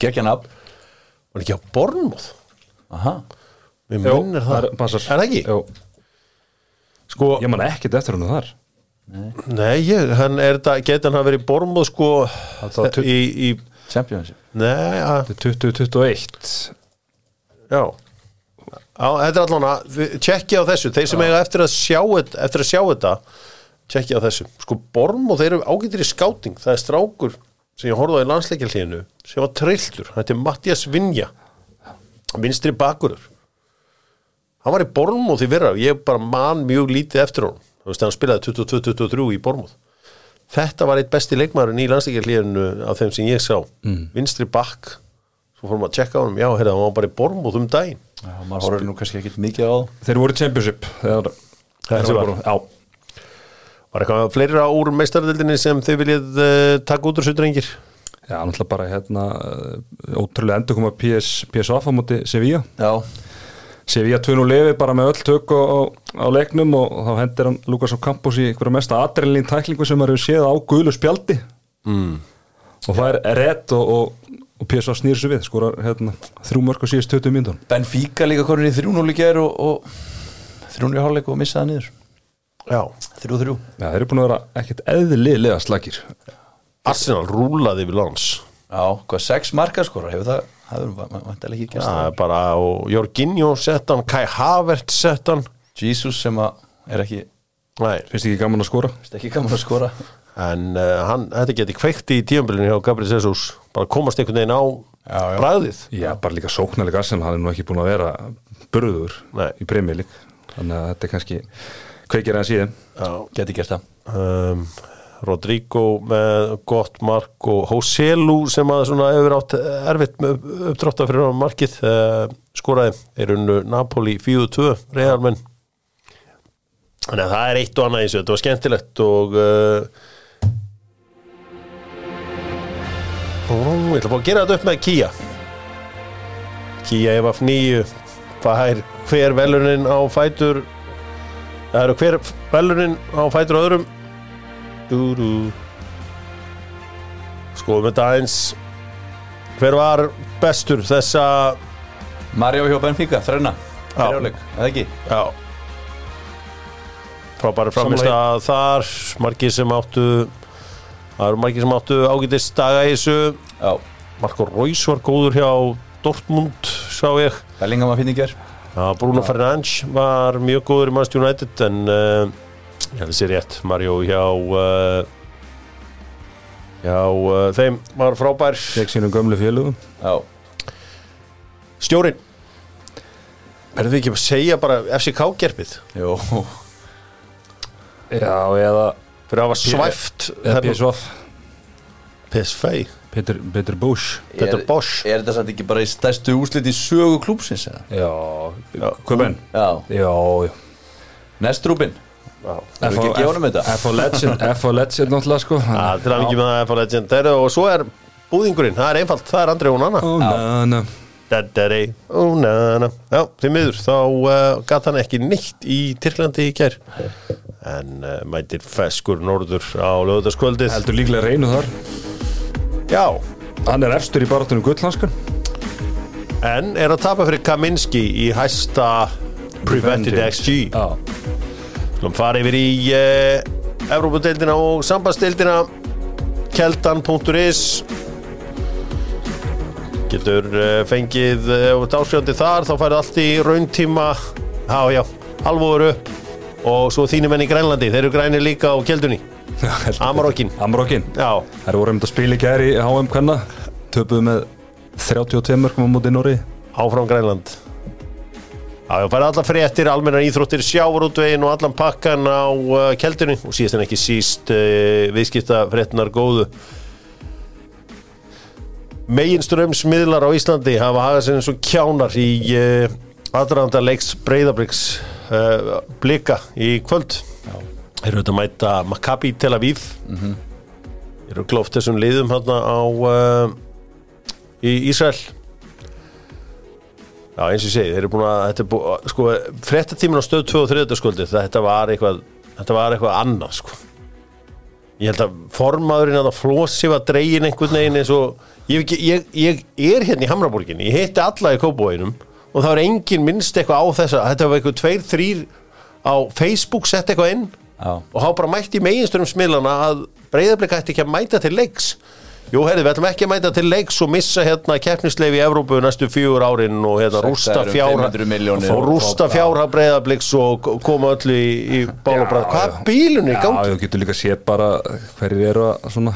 Gekjan ab var ekki á mér Jú, minnir það, það er- er það ekki? Sko, ég man ekkert eftir hann þar. Nei, ég, hann er þetta geti hann hafa verið í Bornmoth sko í, í Championship. Nei, að er 2021 Já. Já, þetta er allan að tjekki á þessu, þeir sem eiga eftir að sjá eftir að sjá þetta tjekki á þessu, sko Borm og þeir eru ágættir í skáting, það er strákur sem ég horfði á í landsleikjarlíðinu sem var trilltur, þetta er Mattias Vinja vinstri bakurur. Hann var í Bormóð í verra ég bara man mjög lítið eftir honum. Hann spilaði 22-23 í Bormóð þetta var eitt besti leikmaðurinn í landsleikjarlíðinu af þeim sem ég sá. Mm. vinstri bakk svo fórum að tjekka á honum, já, heyrða, hann var bara í Bormóð um daginn. Já, maður horfður nú kannski ekkit mikið á það. Þeir voru Championship þegar, þegar var. Já, Var eitthvað fleira úr meistardildinni sem þið viljið uh, taka út úr svo drengir? já, náttúrulega bara hérna uh, ótrúlega endur koma PS, PSV á móti Sevilla. Já, Sevilla 2-0 lefi bara með öll tök á, á, leiknum og þá hendir hann Lukas á Campos í einhverja mesta adrenalín tæklingu sem maður hefur séð á gulu spjaldi. Mm. og það er rétt og, og, og PSV snýr sér við skorar hérna, þrjú mörg og síðast 20 myndun Benfica líka konin í 3-0 í ger og, og 3-0 í hálfleik og missaði niður Já. 3-3 Já, þeir eru búin að vera ekkert eðlilega slagir Arsenal rúlaði yfir lands. Já, hvað, 6 markaskorar hefur það Það hefur vantilega ekki gæst Það er bara, og Jorginho sett hann, Kai Havert sett hann. Jesus sem að er ekki Nei, Finnst ekki gaman að skora? Vist ekki gaman að skora en uh, hann, þetta geti kveikt í tíumbilinu hjá Gabriel Jesus, bara komast einhvern veginn á Já, já. bræðið. Já, bara líka sóknarleika Arsenal, hann er nú ekki búin að vera burður Nei. í premjölík þannig að þetta er kannski kveikir að síðan Já. Geti gert það Um, Rodrigo með gott mark og Hoselu sem að svona hefur átt erfitt með uppdráttar fyrir á markið uh, skoraði, er unnu Napoli 4-2 reyðarmenn þannig að það er eitt og annað í þessu þetta var skemmtilegt og uh, ég ætla að fá að gera þetta upp með Kia Kia EFF 9 hvað er hver velunin á fætur það eru hver velunin á fætur öðrum. Dú, dú. skoðum þetta eins hver var bestur þessa? Mario hjá Benfica, þrenna. Já. Fyrir hálfleik, eða ekki? Já. Frábæri framist að þar margir sem áttu það eru margir sem áttu ágætist daga í þessu. Já, Marko Reus var góður hjá Dortmund sá ég. Bellingham ger Já, Bruno Fernandes var mjög góður í Manchester United en uh, ég held að sé rétt Mario hjá uh, hjá uh, þeim var frábær. Sínum gömlu félugum Já, stjórin verðum við ekki að segja bara FCK-gerpið jú. Já, eða, fyrir að hafa svæft PSV PSV Peter, Peter Bush Peter Er- Bosch. Er þetta samt ekki bara í stærstu úslit í sögu klúpsins eða? Já, benn? Já, ekki þetta? F.O. Legend, F.O. Legend náttúrulega sko. Já, til að mikið með það er fara legend. Og svo er búðingurinn, það er einfalt það er Andri og Nanna. Ó, Dadari, ó, nana Já, því miður, þá uh, gat hann ekki nýtt í Tyrklandi í kær en uh, mætir feskur norður á lögutaskvöldið Heldur líklega reynu þar. Já, Hann er efstur í barátunum gullhanskan en er að tapa fyrir Kaminski í hæsta Prevented XG Já, Skulum fara yfir í uh, Evrópadeildina og sambandsdeildina. Keldan.is getur uh, fengið uh, dásjóndi þar, þá færið allt í rauntíma. Já já, upp og svo þínum enn í Grænlandi þeir eru grænir líka á keldunni. Amarokkin, Amarokkin já, Það voru um þetta spil í gæri í HM Kvenna. Töpuðu með 32 mörgum á móti Nóri áfram Grænland. Já, ég færi allar fréttir, almennar íþróttir, sjávarútvegin og allan pakkan á uh, keldunni. Og síðast en ekki síst viðskipta fréttinar góðu. Meginströmsmiðlar á Íslandi hafa hagað sér eins og kjánar í uh, aðranda leiks breyðabriks uh, blika í kvöld. Þeir eru auðvitað að mæta Maccabi Tel Aviv. Þeir eru glóft þessum liðum hérna á uh, í Ísrael. Já, eins og ég segi, þeir eru búin að, þetta búin, sko, fréttatímin á stöð 2 og 3. sköldi, þetta var eitthvað, þetta var eitthvað annað, sko. Ég held að formaðurinn að það flósi var dregin einhvern veginn eins og, ég, ég, ég er hérna í Hamraborginni, ég hitti alla í Kópóinum og það var engin minnst eitthvað á þessa, þetta var eitthvað tveir, þrýr á Facebook sett eitthvað inn Já. og hafa bara mætt í meginstörum smilana að breyðarblik ætti ekki að mæta til leiks Jú, herri, við ætlum ekki að mæta til leiks og missa hérna keppnisleifi í Evrópu næstu fjögur árin og hérna rústa um fjárha 500 milljónir og rústa fjárha breyðabliks og koma öll í, í bál og bræð. Hvað er bílunni í Já, gangi? þú getur líka séð bara hverjir eru að svona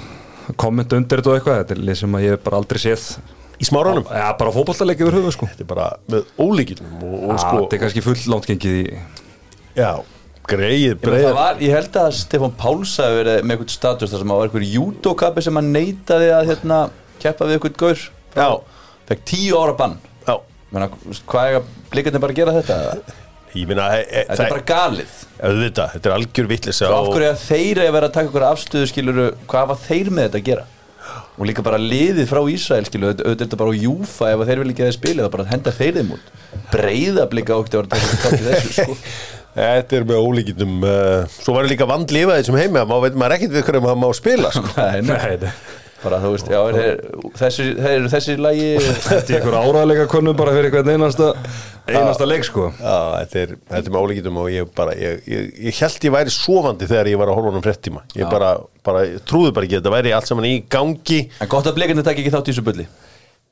kommenta undir þetta og eitthvað Þetta er lið sem að ég hef bara aldrei séð Í smárunum? Já, bara fótballtaleik yfir höfu sko Þetta er bara með ólíkilum og, og Já, sko, Þetta er kannski full langt gengið í já, greið, Ég, breið. það var, ég held að Stefán Páls hafi verið með eitthvað status þar sem að var eitthvað júdókappi sem að neitaði að hérna, keppa við eitthvað gaur Já. fekk tíu ára bann Já, Menna, hvað er að blikarnir bara gera þetta? Minna, e, e, Þetta er bara galið. Auðvitað, þetta er algjör vitlis Svo af hverju að þeir að vera að taka okkur afstöðu skiluru, hvað var þeir með þetta að gera? Og líka bara liðið frá Ísrael skilur, auðvitað þetta bara á Júfa ef þeir vil ekki að spila, það bara henda þeir þeim út. Breiða blika okkur sko. Þetta er með ólíkindum uh, Svo var líka vandlifaði sem heimi að má veit maður ekkert við hverjum að má spila sko. Nei, nei, bara þú veist, já, er, þeir, eru þessi lagi. Þetta er ykkur áraðleika konum bara fyrir hvern einasta einasta leik sko. Já, þetta er, þetta er með ólíkindum og ég bara ég, ég, ég held ég væri sofandi þegar ég var að horfa honum fréttíma. Ég bara, bara ég trúði bara ekki þetta væri allt saman í gangi. En gott að blikarnir taka ekki þátt í þessu bulli.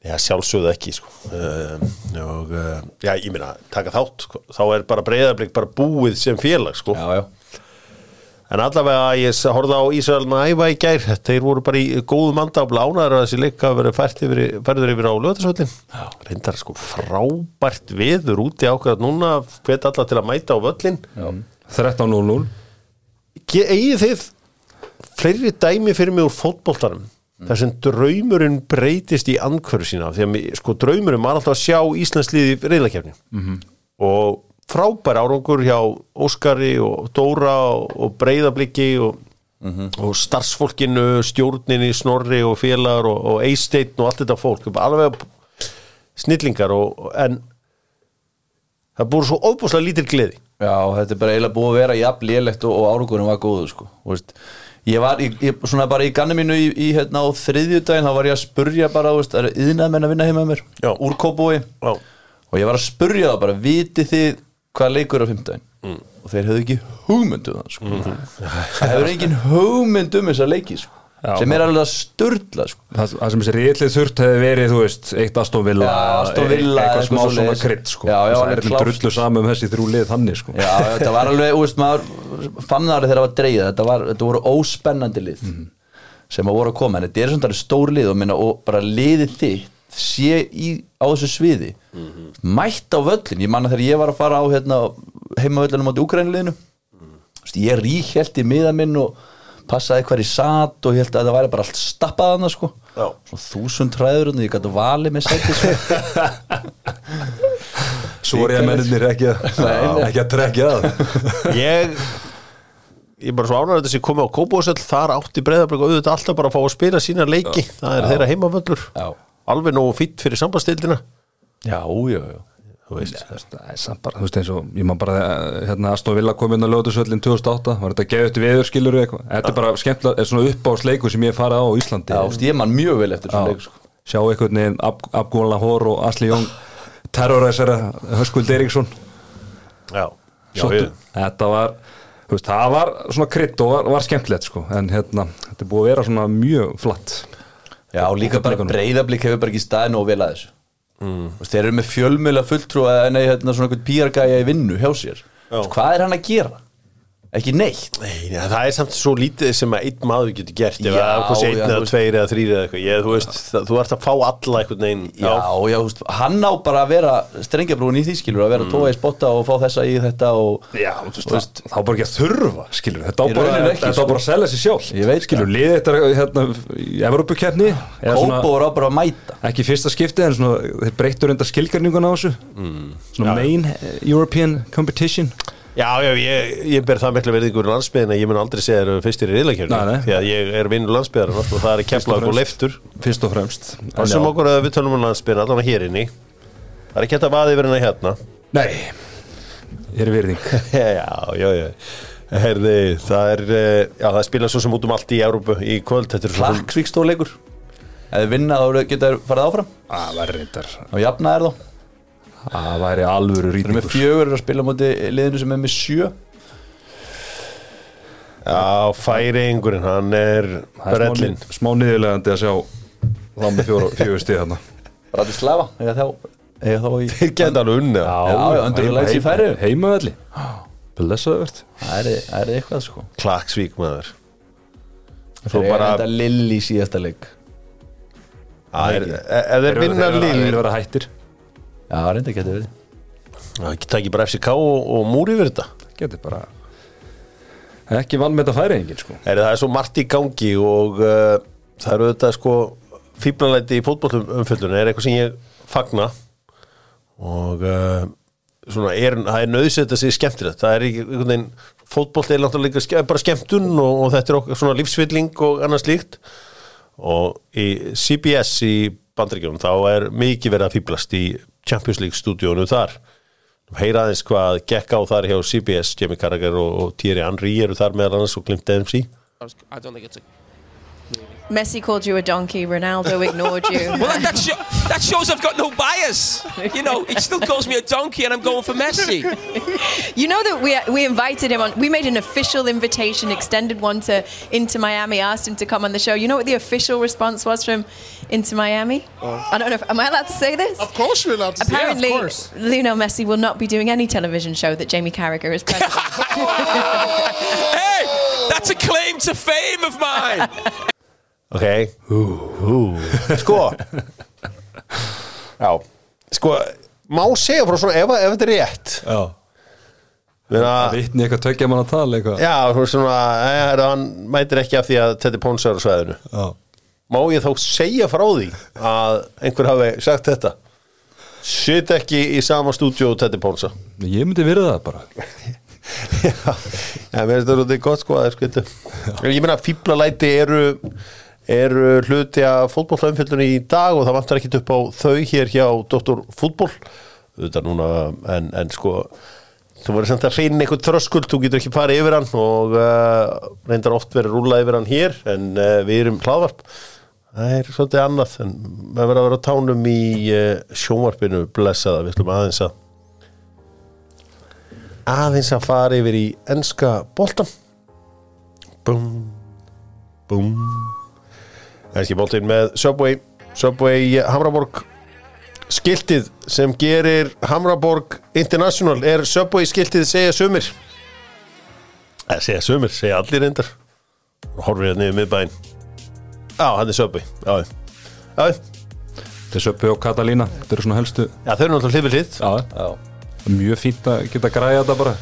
Já, sjálfsögðu ekki sko. uh, og uh, já, ég meina taka þátt, sko. þá er bara breyðarblik bara búið sem félag sko. Já, já en allavega ég horfði á Ísraelna æfa í gær. Þeir voru bara í góðu manda og blánaður að þessi leika verið fært yfir, færður yfir á löðarsvöllin reyndar sko frábært veður úti ákveðat núna. Hvet alla til að mæta á völlin 13-0-0 Ge- eigið þið fleiri dæmi fyrir mig úr fótboltanum? Þar sem draumurinn breytist í andkvöru sína. Því að sko draumurinn var alltaf að sjá Íslandsliði reyðlakefni -hmm. og frábær árangur hjá Óskari og Dóra og, og Breiðabliki og, og starfsfólkinu, stjórninni Snorri og félagar og, og Eisteinn og allt þetta fólk, alveg snillingar og, en það búið svo óbúslega lítil gleði Já, þetta er bara eiginlega búið að vera jafn lélegt og, árangurinn var góðu sko. Þú veist, ég var í, ég, svona bara í ganni mínu í, í hérna á þriðjudaginn þá var ég að spurja bara, veist, það er yðnað menn að vinna heima með mér Já. úr kópúi Já. og ég var að spurja það bara, vitið þið hvað leikur á fimmtudaginn Mm. og þeir höfðu ekki hugmynd um það sko. það hefur engin hugmynd um þessa leiki sko. Já. sem er alveg að sturla sko. það, það sem þessi reyðlið þurft hefði verið þú veist, eitt Aston Villa Já, Aston Villa, eitthvað smá svona krydd sko. Já, já, það er drullu saman um þessi þrjú lið þannig sko. Já, þetta var alveg, veist, maður fann það alveg þegar það var dreigð, þetta, var, þetta voru óspennandi lið sem að voru að koma, en þetta er svona stór lið og, minna, og bara liðið þitt sé í, á þessu sviði. Mætt á völlin, ég manna þegar ég var að fara á hérna, heima völlinu mátti Úkrænliðinu mm. ég ríkjelt í miða minn og passaði hver í sat og ég held að það væri bara allt stappað hana sko. Já. Svo þúsund træður og ég gæti valið með sæti sko. svo er ég að mennir ekki, að- að trekja að ég ég er bara svo ánægður þessi komið á Kópósell þar átti breyðarblik og auðvitað alltaf bara að fá að spila sína leiki. Það er þeirra heimavöllur. Já. Alveg nógu fýtt fyrir sambandstildina Já, já, já. Þú veist. Það er samt bara, þú veist eins og ég má bara, eh, hérna Aston Villa kom inn á lögðusöllin 2008, var þetta geðut viður skilur eitthvað, þetta er bara skemmtilega er svona uppáðsleiku sem ég farið á í Íslandi. Já, þú veist, ég man mjög vel eftir þessu leik sko. sjá einhvern veginn Ab Abgúla Hór og Asli Jón terroræsara Höskuld Eriksson já, já, Sóttu. ég, þetta var þú veist, það var svona krydd og var, var skemmtilegt sko. en hérna, þetta er búið að vera svona mjög flatt Já, líka bara breyðablík hefur bara ekki staðið nógu vel að þessu mm. Þeir eru með fjölmjöla fulltrúa en eða hérna svona einhvern píargæja í vinnu hjá sér Hvað er hann að gera? Ekki neitt. Nei, ja, það er samt svo lítið sem að einn maður getur gert ef það er já, einn eða veist- tveir eða þrýr eða eitthvað. Ég, þú veist, það, þú ert að fá alla einhvern veginn Já, já, þú veist, hann á bara að vera strengjabrúin í því skilur, að vera mm. tóa í spotta og fá þessa í þetta og Já, þú veist, það, það á bara ekki að þurfa, skilur Þetta á bara, rauninni ekki, sko. bara að selja sér sjálf Ég veit Skilur, liðið þetta hérna, í svona, Kópor á bara að mæta. Ekki fyrsta skipti en svona, þeir breyttur Já, já, ég, ég ber það miklu verðingur í landsbyðin að ég mun aldrei segja þeir fyrstir í Nei, riðlakefni nei. því að ég er vinnur landsbyðar og það er keflaug og leiftur. Fyrst og fremst. En og sem okkur að við tölum um landsbyðin allan hér inni. Það er ekki hægt að vaði hennar hérna. Nei, ég er virðing. Já, já, já Herði, það er, eh, já, það spila svo sem út um allt í Európu í kvöld. Þetta er svo sem Klaksvík stóleikur Ef þið vinna þá geta þær farið áfram Það væri alvöru Þeir eru með rýtingur. fjögur að spila á móti liðinu sem er með sjö. Já, færingurinn, hann er brellin smá, smá niðurlegandi að sjá þá með fjögur stíð þarna. Bratislava eða þá, eða þá í Þeir geta alveg unni. Heimavelli. Blessaðu verð Það er, er eitthvað sko. Klaksvík maður. Svo Svo bara Þetta lill í síðasta leik. Það Ef þeir vinna Þeir Lill vera hættir Já, reynda getur verið. Það geta ekki bara FCK og, og múri yfir þetta. Getur bara Ekki vann með þetta færi engin sko. Er, Það er svo margt í gangi og uh, það eru þetta sko fíblalæti í fótbollum umfjöldun er eitthvað sem ég fagna. Og uh, svona er, það er nöðsett að sé skemmtilegt. Það er ekki einhvern veginn fótboll er náttúrulega líka bara skemmtun og, og þetta er okkur svona lífsvilling og annað slíkt. Og í CBS í bandaríkjónum þá er mikið verið að fýblast í Champions League stúdíónu þar heyra aðeins hvað gekk á þar hjá CBS Jamie Carragher og, og Thierry Henry eru þar meðal annars og Klimt Dempsey I don't think it's a. Messi called you a donkey. Ronaldo ignored you. Well, that, that, that shows I've got no bias. You know, he still calls me a donkey, and I'm going for Messi. you know that we we invited him on. We made an official invitation, extended one to into Miami. Asked him to come on the show. You know what the official response was from Inter Miami? I don't know. If, am I allowed to say this? Of course you're allowed to say Apparently, yeah, of course. Lionel Messi will not be doing any television show that Jamie Carragher is president. Hey, that's a claim to fame of mine. Ok Ú, Sko Já Sko, má segja frá svona ef, ef þetta er rétt Já Meina, Vittni eitthvað tökja mann að tala eitthvað Já, þú veist svona er, Hann mætir ekki af því að þetta er pónsar á sveðinu Já Má ég þá segja frá því að einhver hafi sagt þetta? Sitt ekki í sama stúdíu og Teddy Ponsa Ég myndi verið það bara. Já, já mér finnst það rútið gott sko Ég meina fíblalæti eru eru hluti að fótbollumfjöldunni í dag og það vantar ekkit upp á þau hér hjá Dr. Fútboll þetta núna, en, en sko þú verður samt að reyna einhvern þröskuld þú getur ekki farið yfir hann og uh, reyndar oft verið rúlað yfir hann hér en uh, við erum hlaðvarp það er svolítið annað en maður verður að vera á tánum í uh, sjónvarpinu blessaða, við ætlum aðeins að aðeins að fara yfir í enska boltan búm búm. Enski boltin með Subway Subway Hamraborg. Skiltið sem gerir Hamraborg International er Subway skiltið segja sumir. Eða segja sumir, segja allir reyndar. Horfið hérna yfir miðbæinn já, hann er já, já, Þeir söppi og Katalína. Þetta eru svona helstu já þau eru náttúrulega hlifið Já, Mjög fínt að geta græja þetta bara.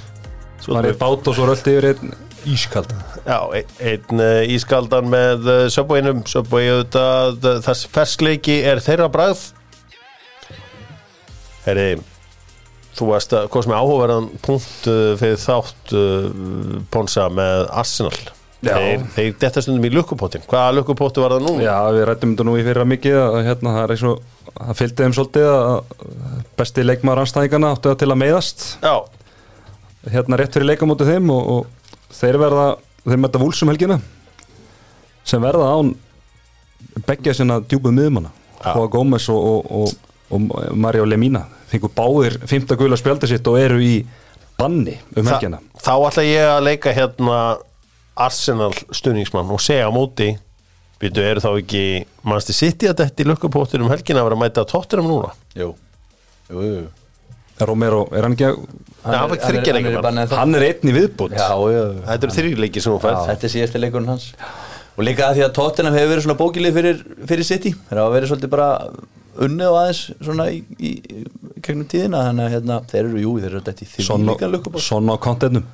Það er bát og svo röldi yfir einn ískald Já, ein- einn uh, ískaldan með uh, Subwaynum Subway auðvitað, þess ferskleiki er þeirra bragð. Herri þú varst að, hvað sem er áhugaverðan punkt fyrir þátt Ponsa með Arsenal. Þeir, þeir detta stundum í lukkupottin. Hvaða lukkupottu var það nú? Já, við rættum þetta nú í fyrra mikið að hérna, það er og það fylgdi þeim svolítið að besti leikmaður anstæðingana áttu það til að meiðast. Já, hérna rétt fyrir leikamóti þeim og, og þeir verða, þeir mæta vúlsum helgina sem verða án beggja sinna djúbu miðmanna Já. Hoa Gómez og, og, og, og Mario Lemina fengur báðir fymta gula spjölda sitt og eru í banni um helgina. Þa, þá ætla ég að leika hérna Arsenal stuðningsmann og segja á móti Býtu, eru þá ekki Manchester City að þetta í lukkupottin um helgina að vera að mæta tóttunum núna? jú. Jú, jú, Romero, er hann ekki að Já, hann er einn í viðbútt Já, já, já. Þetta eru þrjúleiki sem hún færð. Þetta er síðasti leikurinn hans. Og líka að því að Tottenham hefur verið svona bókilið fyrir, fyrir City. Þeir hafa verið svolítið bara unnið og aðeins svona í, í, í gegnum tíðina. Þannig að hérna, þeir eru, jú, þeir eru þetta í líka lukkubótt Svona á kontentnum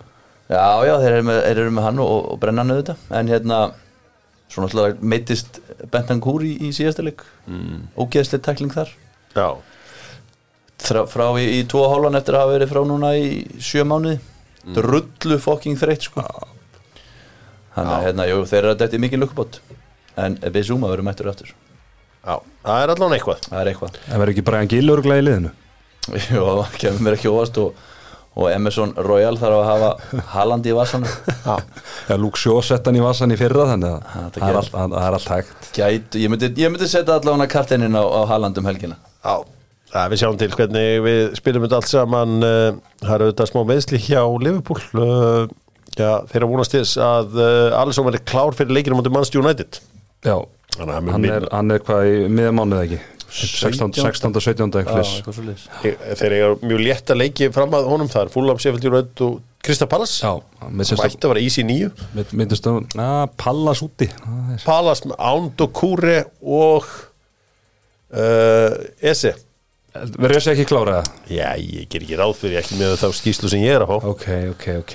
Já, já, þeir eru með, þeir eru með hann og, og brennan auðvitað. En hérna, svona alltaf meittist Bentancur í, í síðasta leik. Mm. Ógeðslega tækling þar. Já, Þrá, Frá í, í tvo hálfan eftir að hafa verið frá núna í sjö mánuði. Drullu fokking þreytt sko. Þannig að hérna, jú, þeir eru þetta í mikið lukkubót. En við zooma verðum eftir aftur. Já, það er allan eitthvað. Það er eitthvað. Það verður ekki Brian Gill öruglega í liðinu? Jó, það kemur mér ekki óvast og, og Emerson Royal þarf að hafa Haaland í vassanum Já, Já, Luke Shaw sett hann í vassan í fyrra þannig að það er það er allt hægt. Gæt, ég, myndi, ég myndi setja allavega kartinin á, á Haaland um helgina. Já. Það við sjáum til hvernig við spilum þetta allt saman. Uh, Það eru auðvitað smá meðsli hjá Liverpool. Uh, Já, þeir eru vonast þess að uh, Alisson verði klár fyrir leikinu mútið Manchester United. Já, Þannig að hann er, hann er hvað í miða mánuð ekki 16, 16, 17 Já, eitthvað eitthvað svo liðs Þeir eiga mjög létt að leiki fram að honum Fulham, Sheffield United og Krista Pallas sem ætti að vera easy nýju myndist að, að Pallas úti. Pallas Ánd og Kúri og uh, Ese Verður þessi ekki klára það? Já, ég ger ekki ráð fyrir ekki með þá skýslu sem ég er að fá. Ok, ok, ok.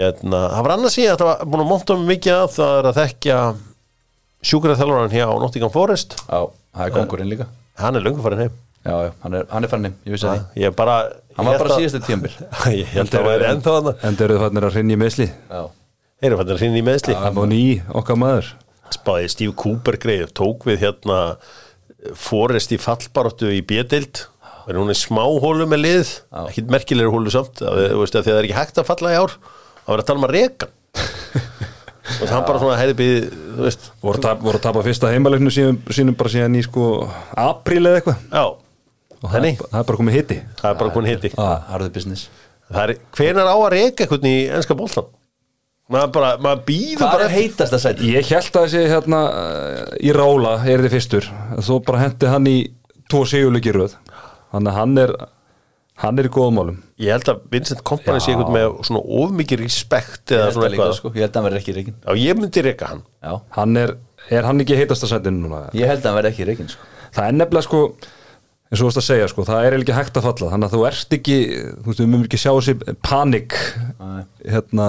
Hérna, það var annars í að það var búin að monta mig mikið að það er að þekkja sjúkra þjálfaran hér á Nottingham Forest. Já, það er kongurinn líka. Hann er löngu farin heim. Já, já, hann er, hann er farin heim, ég vissi það. Ég bara Hann var bara síðasti tíambil Ég held að það væri ennþá þarna. En þeir eru þarna að rinja í meðsli Já, eru fannir að hrinna í meðsli Það var ný okkar maður. Spáði Steve Cooper greið tók við hérna Forest í fallbaróttu í og hún er smá hólu með lið? Ekkit merkilegur hólu samt þú veist, að það er ekki hægt að falla í ár. Að vera að tala um að reka og það bara svona hefði býð þú veist, voru, tap, voru að tapa fyrsta heimaleiknu sínum, sínum bara síðan í sko apríl eða eitthvað. Já. Og það, er, það er bara komið hitti það er bara konin hitti ah, harðu business. Það er, hvenar á að reka eitthvað í ennska bóltan maður bara, maður býður Hvað bara er heitast að sæti? Ég held að þessi hérna eh, í rála er þið fyrstur. Þó bara hendi hann í tvo sigurleiki röð. Þannig að hann er hann er í góðum málum. Ég held að Vincent Kompany sé eitthvað með svona ofmikið respekt Ég eða held svona eitthvað. sko, ég held að hann verði ekki reikin já, ég myndi reka hann. Já, hann er, er hann ekki heitast að sætinu núna? Ég held að hann verði ekki reikin sko. það er nefnilega sko eins og þú veist að segja sko, það er ekki hægt að falla. Þannig að þú ert ekki, þú veist, við mögum ekki sjá þessi panik hérna,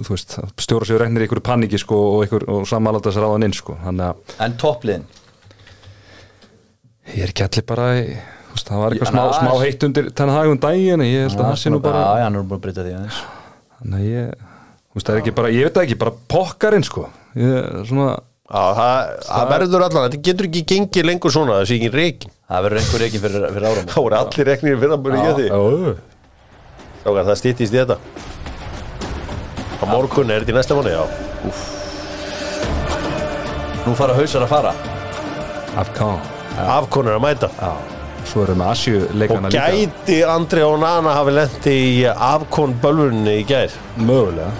þú veist stjóra sér regnir í einhverju paniki sko og, einhver, og samanlata sér áðan inn sko. Þannig að En toppliðin? Ég er ekki allir bara í, veist, það var eitthvað smá, smá heitt undir þennan hagum daginn en ég held að það sé nú bara Já, já, hann er bara að breyta því aðeins. Þannig að ég, þú veist, það er ekki bara ég veit það ekki, bara pokkarinn sko. Ég, svona, Já, það, það verður allan, þetta getur ekki gengið lengur svona, það sé ekki reikin Það verður einhver reikin fyrir, fyrir áram þá voru allir reknir fyrir að búin ekki að því ó, Strákar, það stýttist í þetta. Á morgun er þetta í næsta mánu, já. Nú fara hausar að fara. Afkán afkonur að mæta. Já, svo erum við Asju og leikana líka. gæti Andri og Nana hafi lendi í afkon bölvunni í gær? Mögulega.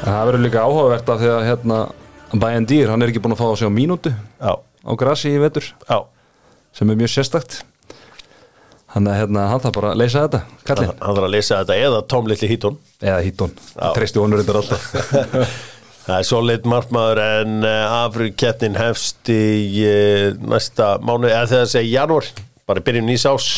En það verður líka áhugavert af því að hérna Bæjan Dýr, hann er ekki búin að fá að sjá mínútu já, á grassi í vetur. Já. Sem er mjög sérstakt. Hann er hérna, hann þarf bara að leysa þetta kallinn, hann þarf að lesa þetta eða Tom Little Hítón eða hítón treysti honur þetta alltaf. Það er solid markmaður en uh, afrikettin hefst í uh, næsta mánu eða þegar það segja janúar, bara byrjun nýs ás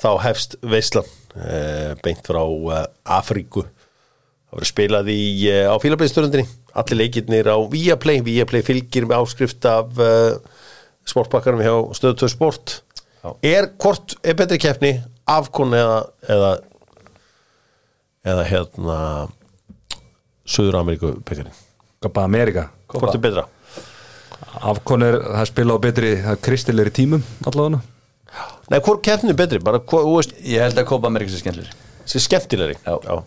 þá hefst veislan uh, beint frá uh, Afríku. Það verður spilað í uh, á fílabæðstörundinni, allir leikirnir á Viaplay, Viaplay fylgir með áskrift af uh, sportbakkarum hjá stöðu 2 sport. Er hvort, er betri keppni afkon eða eða, eða hérna Suður Ameríku pekkarinn Gabba Amerika hvort er betra? Afkon er, það spila á betri það kristilegri tímum allavega Nei, hvort keppni er betri, bara þú veist, Ég held að Copa America sé skemmtilegri. Sé skemmtilegri? Já.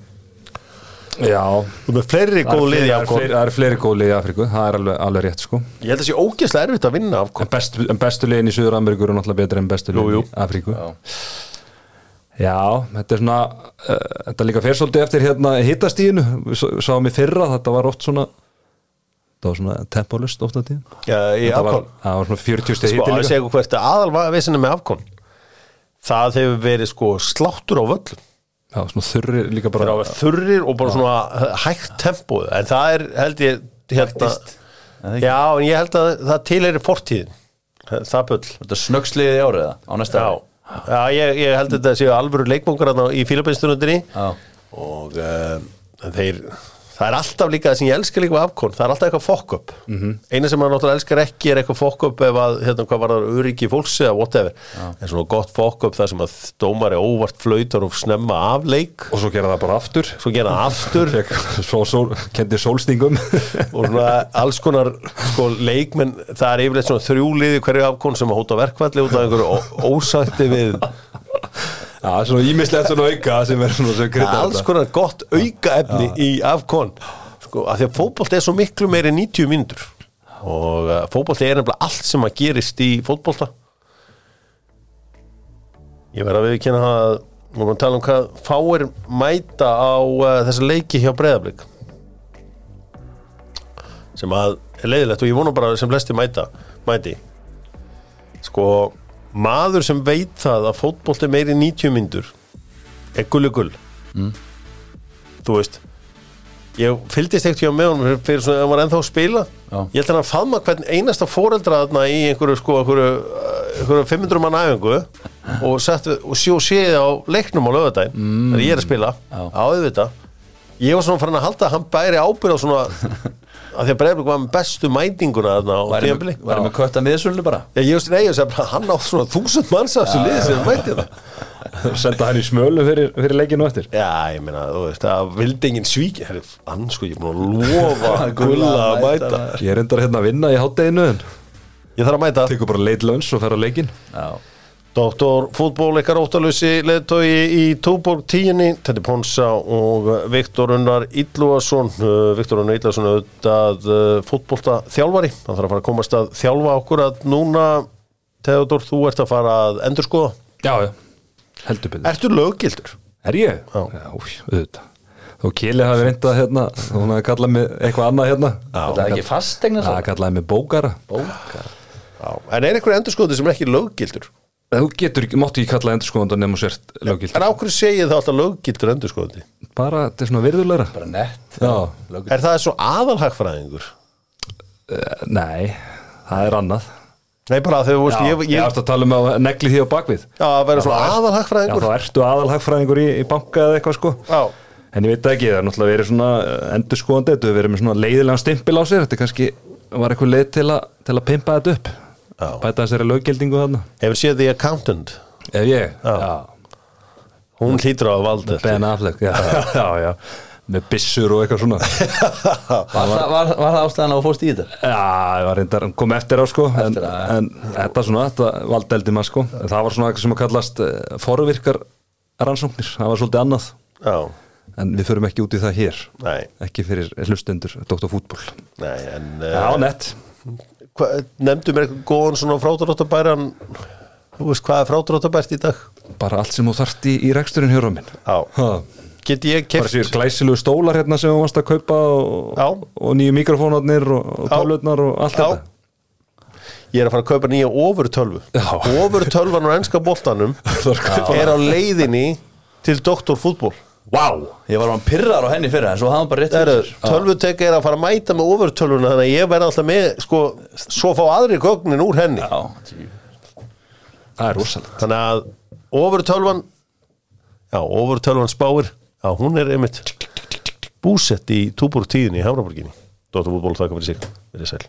já, Þú með fleiri það góð er liði fleiri- það er fleiri- það er fleiri góð liði í Afríku. Það er alveg, alveg rétt sko. Ég held að sé ógeðslega erfitt að vinna en, afkon best, en bestu liðin í Suður Ameríku eru náttúrulega betri en bestu liðin í Afríku. Já. Já, þetta er svona uh, þetta líka fer svolítið eftir hérna hittastíðinu, sáum í fyrra þetta var oft svona það var svona tempólust ofta tíðin Já, í það var, afkon það var svona 40 stið Sko, að segja hvert aðal vissinni með afkon það hefur verið sko sláttur á völlum Já, svona þurri líka það bara er þurrir og bara svona hægt tempóð en það er held ég hérna, Taktist. Er það ekki? já en ég held að það tilheyri fortíðin það bull Þetta snöggsliðið í árið eða? Á næsta já, ári? já ég, ég held að þetta séu alvöru leikbóngar þarna í fílabeinstunundinni Já. og uh, þeir það er alltaf líka það sem ég elska líka með afkon það er alltaf eitthvað fokk-up Mhm. eina sem maður náttúrulega elskar ekki er eitthvað fokk-up ef að, hérna, hvað var það, öryggi fólks eða whatever, en svona gott fokk-up það sem að dómari óvart flautar og snemma af leik, og svo gera það bara aftur. Svo gera það aftur. Svo sól, kendi sólstingum. Og svona alls konar sko, leikmenn, það er yfirleitt svona þrjúliði hverju afkon sem að hóta verkvalli út af einhverju ósætti við Já, svona ímislegt svona auka sem er svona sem krydda alls konar gott aukaefni í afkon sko, af því að fótbolt er svo miklu meiri en 90 mínútur. Og uh, fótbolt er nefnilega allt sem að gerist í fótbolta. Ég verð að viðkynna að við erum að tala um hvað fáir mæta á uh, þessa leiki hjá breyðablík sem að er leiðilegt og ég vona bara að sem flesti mæta mæti. Sko maður sem veit það að fótbolt er meiri en 90 myndur er gulli gull þú veist ég fylgdist ekkert hjá með honum fyrir- svona að hann var ennþá að spila Já. ég held að hann faðma hvern einasta fóreldra í einhverju sko einhverju, einhverju 500 mann æfingu og, og sjó séð á leiknum á lögadaginn mm. þegar ég er að spila Já. á auðvitað ég var svona farin að halda að hann bæri ábyrð á svona að því að Breiðblik var með bestu mætinguna þarna á með, væri með kött að miðsölinu bara Já, ég veist, nei, ég segi bara, hann á svona þúsund manns af þessu liði sem mæti það. senda hann í smölu fyrir, fyrir leikinu eftir Já, ég meina, þú veist, það vildi enginn svíki. Herri, hann sko, ég er búin að lofa gulla að mæta. ég er endar hérna að vinna í hátteginu en Ég þarf að mæta. tekur bara leit lönns og fer á leikin Já, Doktor fútból ykkar óttalusi leðtói í Túborg tíunni, Tetti Ponsa og Viktor Unnar Ítluason. Viktor Unnar Ítluason auðvitað uh, fútbólta þjálfari. Hann þarf að fara að komast að þjálfa okkur að núna, Theodor, þú ert að fara að endurskoða. já, já, heldur betur Ertu löggildur? er ég? Já. új, auðvitað þó Kili hafi reyndað hérna hún hafi kallað mig eitthvað annað hérna þetta er ekki fastegna það kallaði mig bókara Bókar Já. En er einhver endurskoði sem er ekki löggildur? Þú getur ekki, máttu ekki kalla endurskoðanda nema sért lögild En á hverju segið það alltaf löggildur endurskoðandi? bara, þetta er svona virðulegra. Bara nett já, Er það svo aðalhagfræðingur? Eh, nei, það er annað. Nei, bara þegar þú veist, já, ég, ég ég, ætti að tala um að negli því á bakvið já, að vera svona Já, er- já, aðalhagfræðingur þá ertu aðalhagfræðingur í, í banka eða eitthvað sko. Já, En ég veit ekki, það er náttúrulega verið svona endur skoðandi, þetta hefur verið með svona leiðilegan stimpil á sér, þetta er kannski var eitthvað leið til, a, til að pimpa þetta upp. Já. Bæta þessari löggildingu þarna. Hefur séð The Accountant? Ef ég, Já. Hún hlýtur á að valda Ben Affleck já, já, já, með byssur og eitthvað svona. Var, það, var, var það ástæðan að þú fórst í þetta? Já, ég var reyndar, kom eftir á sko en, Eftir á, já. en þetta svona, þetta valdeldi maður sko. En það var svona eitthvað sem að kallast uh, forvirkar rannsóknir, það var svolítið annað. Já, en við förum ekki út í það hér. Nei, ekki fyrir hlustendur, Dr. Fútból nei En Já, uh, nett. hva, nefndu mér eitthvað góðan svona frádráttabæran Þú veist hvað er frádráttabært í dag? bara allt sem þú þarft í, í reksturinn hér á minn get ég bara keft sér glæsilegu stólar hérna sem þú varst að kaupa og, og nýju mikrofónarnir og, og tálutnar og allt Já. þetta. Ég er að fara að kaupa nýja ofurtölvu. Já. Ofurtölvan á ennska boltanum Það er á leiðinni til Doktor Vá, ég var hann pyrrar á henni fyrir en svo hafði hann bara rétt fyrir sér. tölvutek er að fara að mæta með ofurtölvuna þannig að ég verði alltaf með sko, svo fá aðri gögnin úr henni. Já, það er rosalegt. Þannig að ofurtölvan já, ofurtölvan spáir já, hún er einmitt búsett í túbúr tíðinni í Hafraborginni Dóttar fútból þakka fyrir sig, verið sæl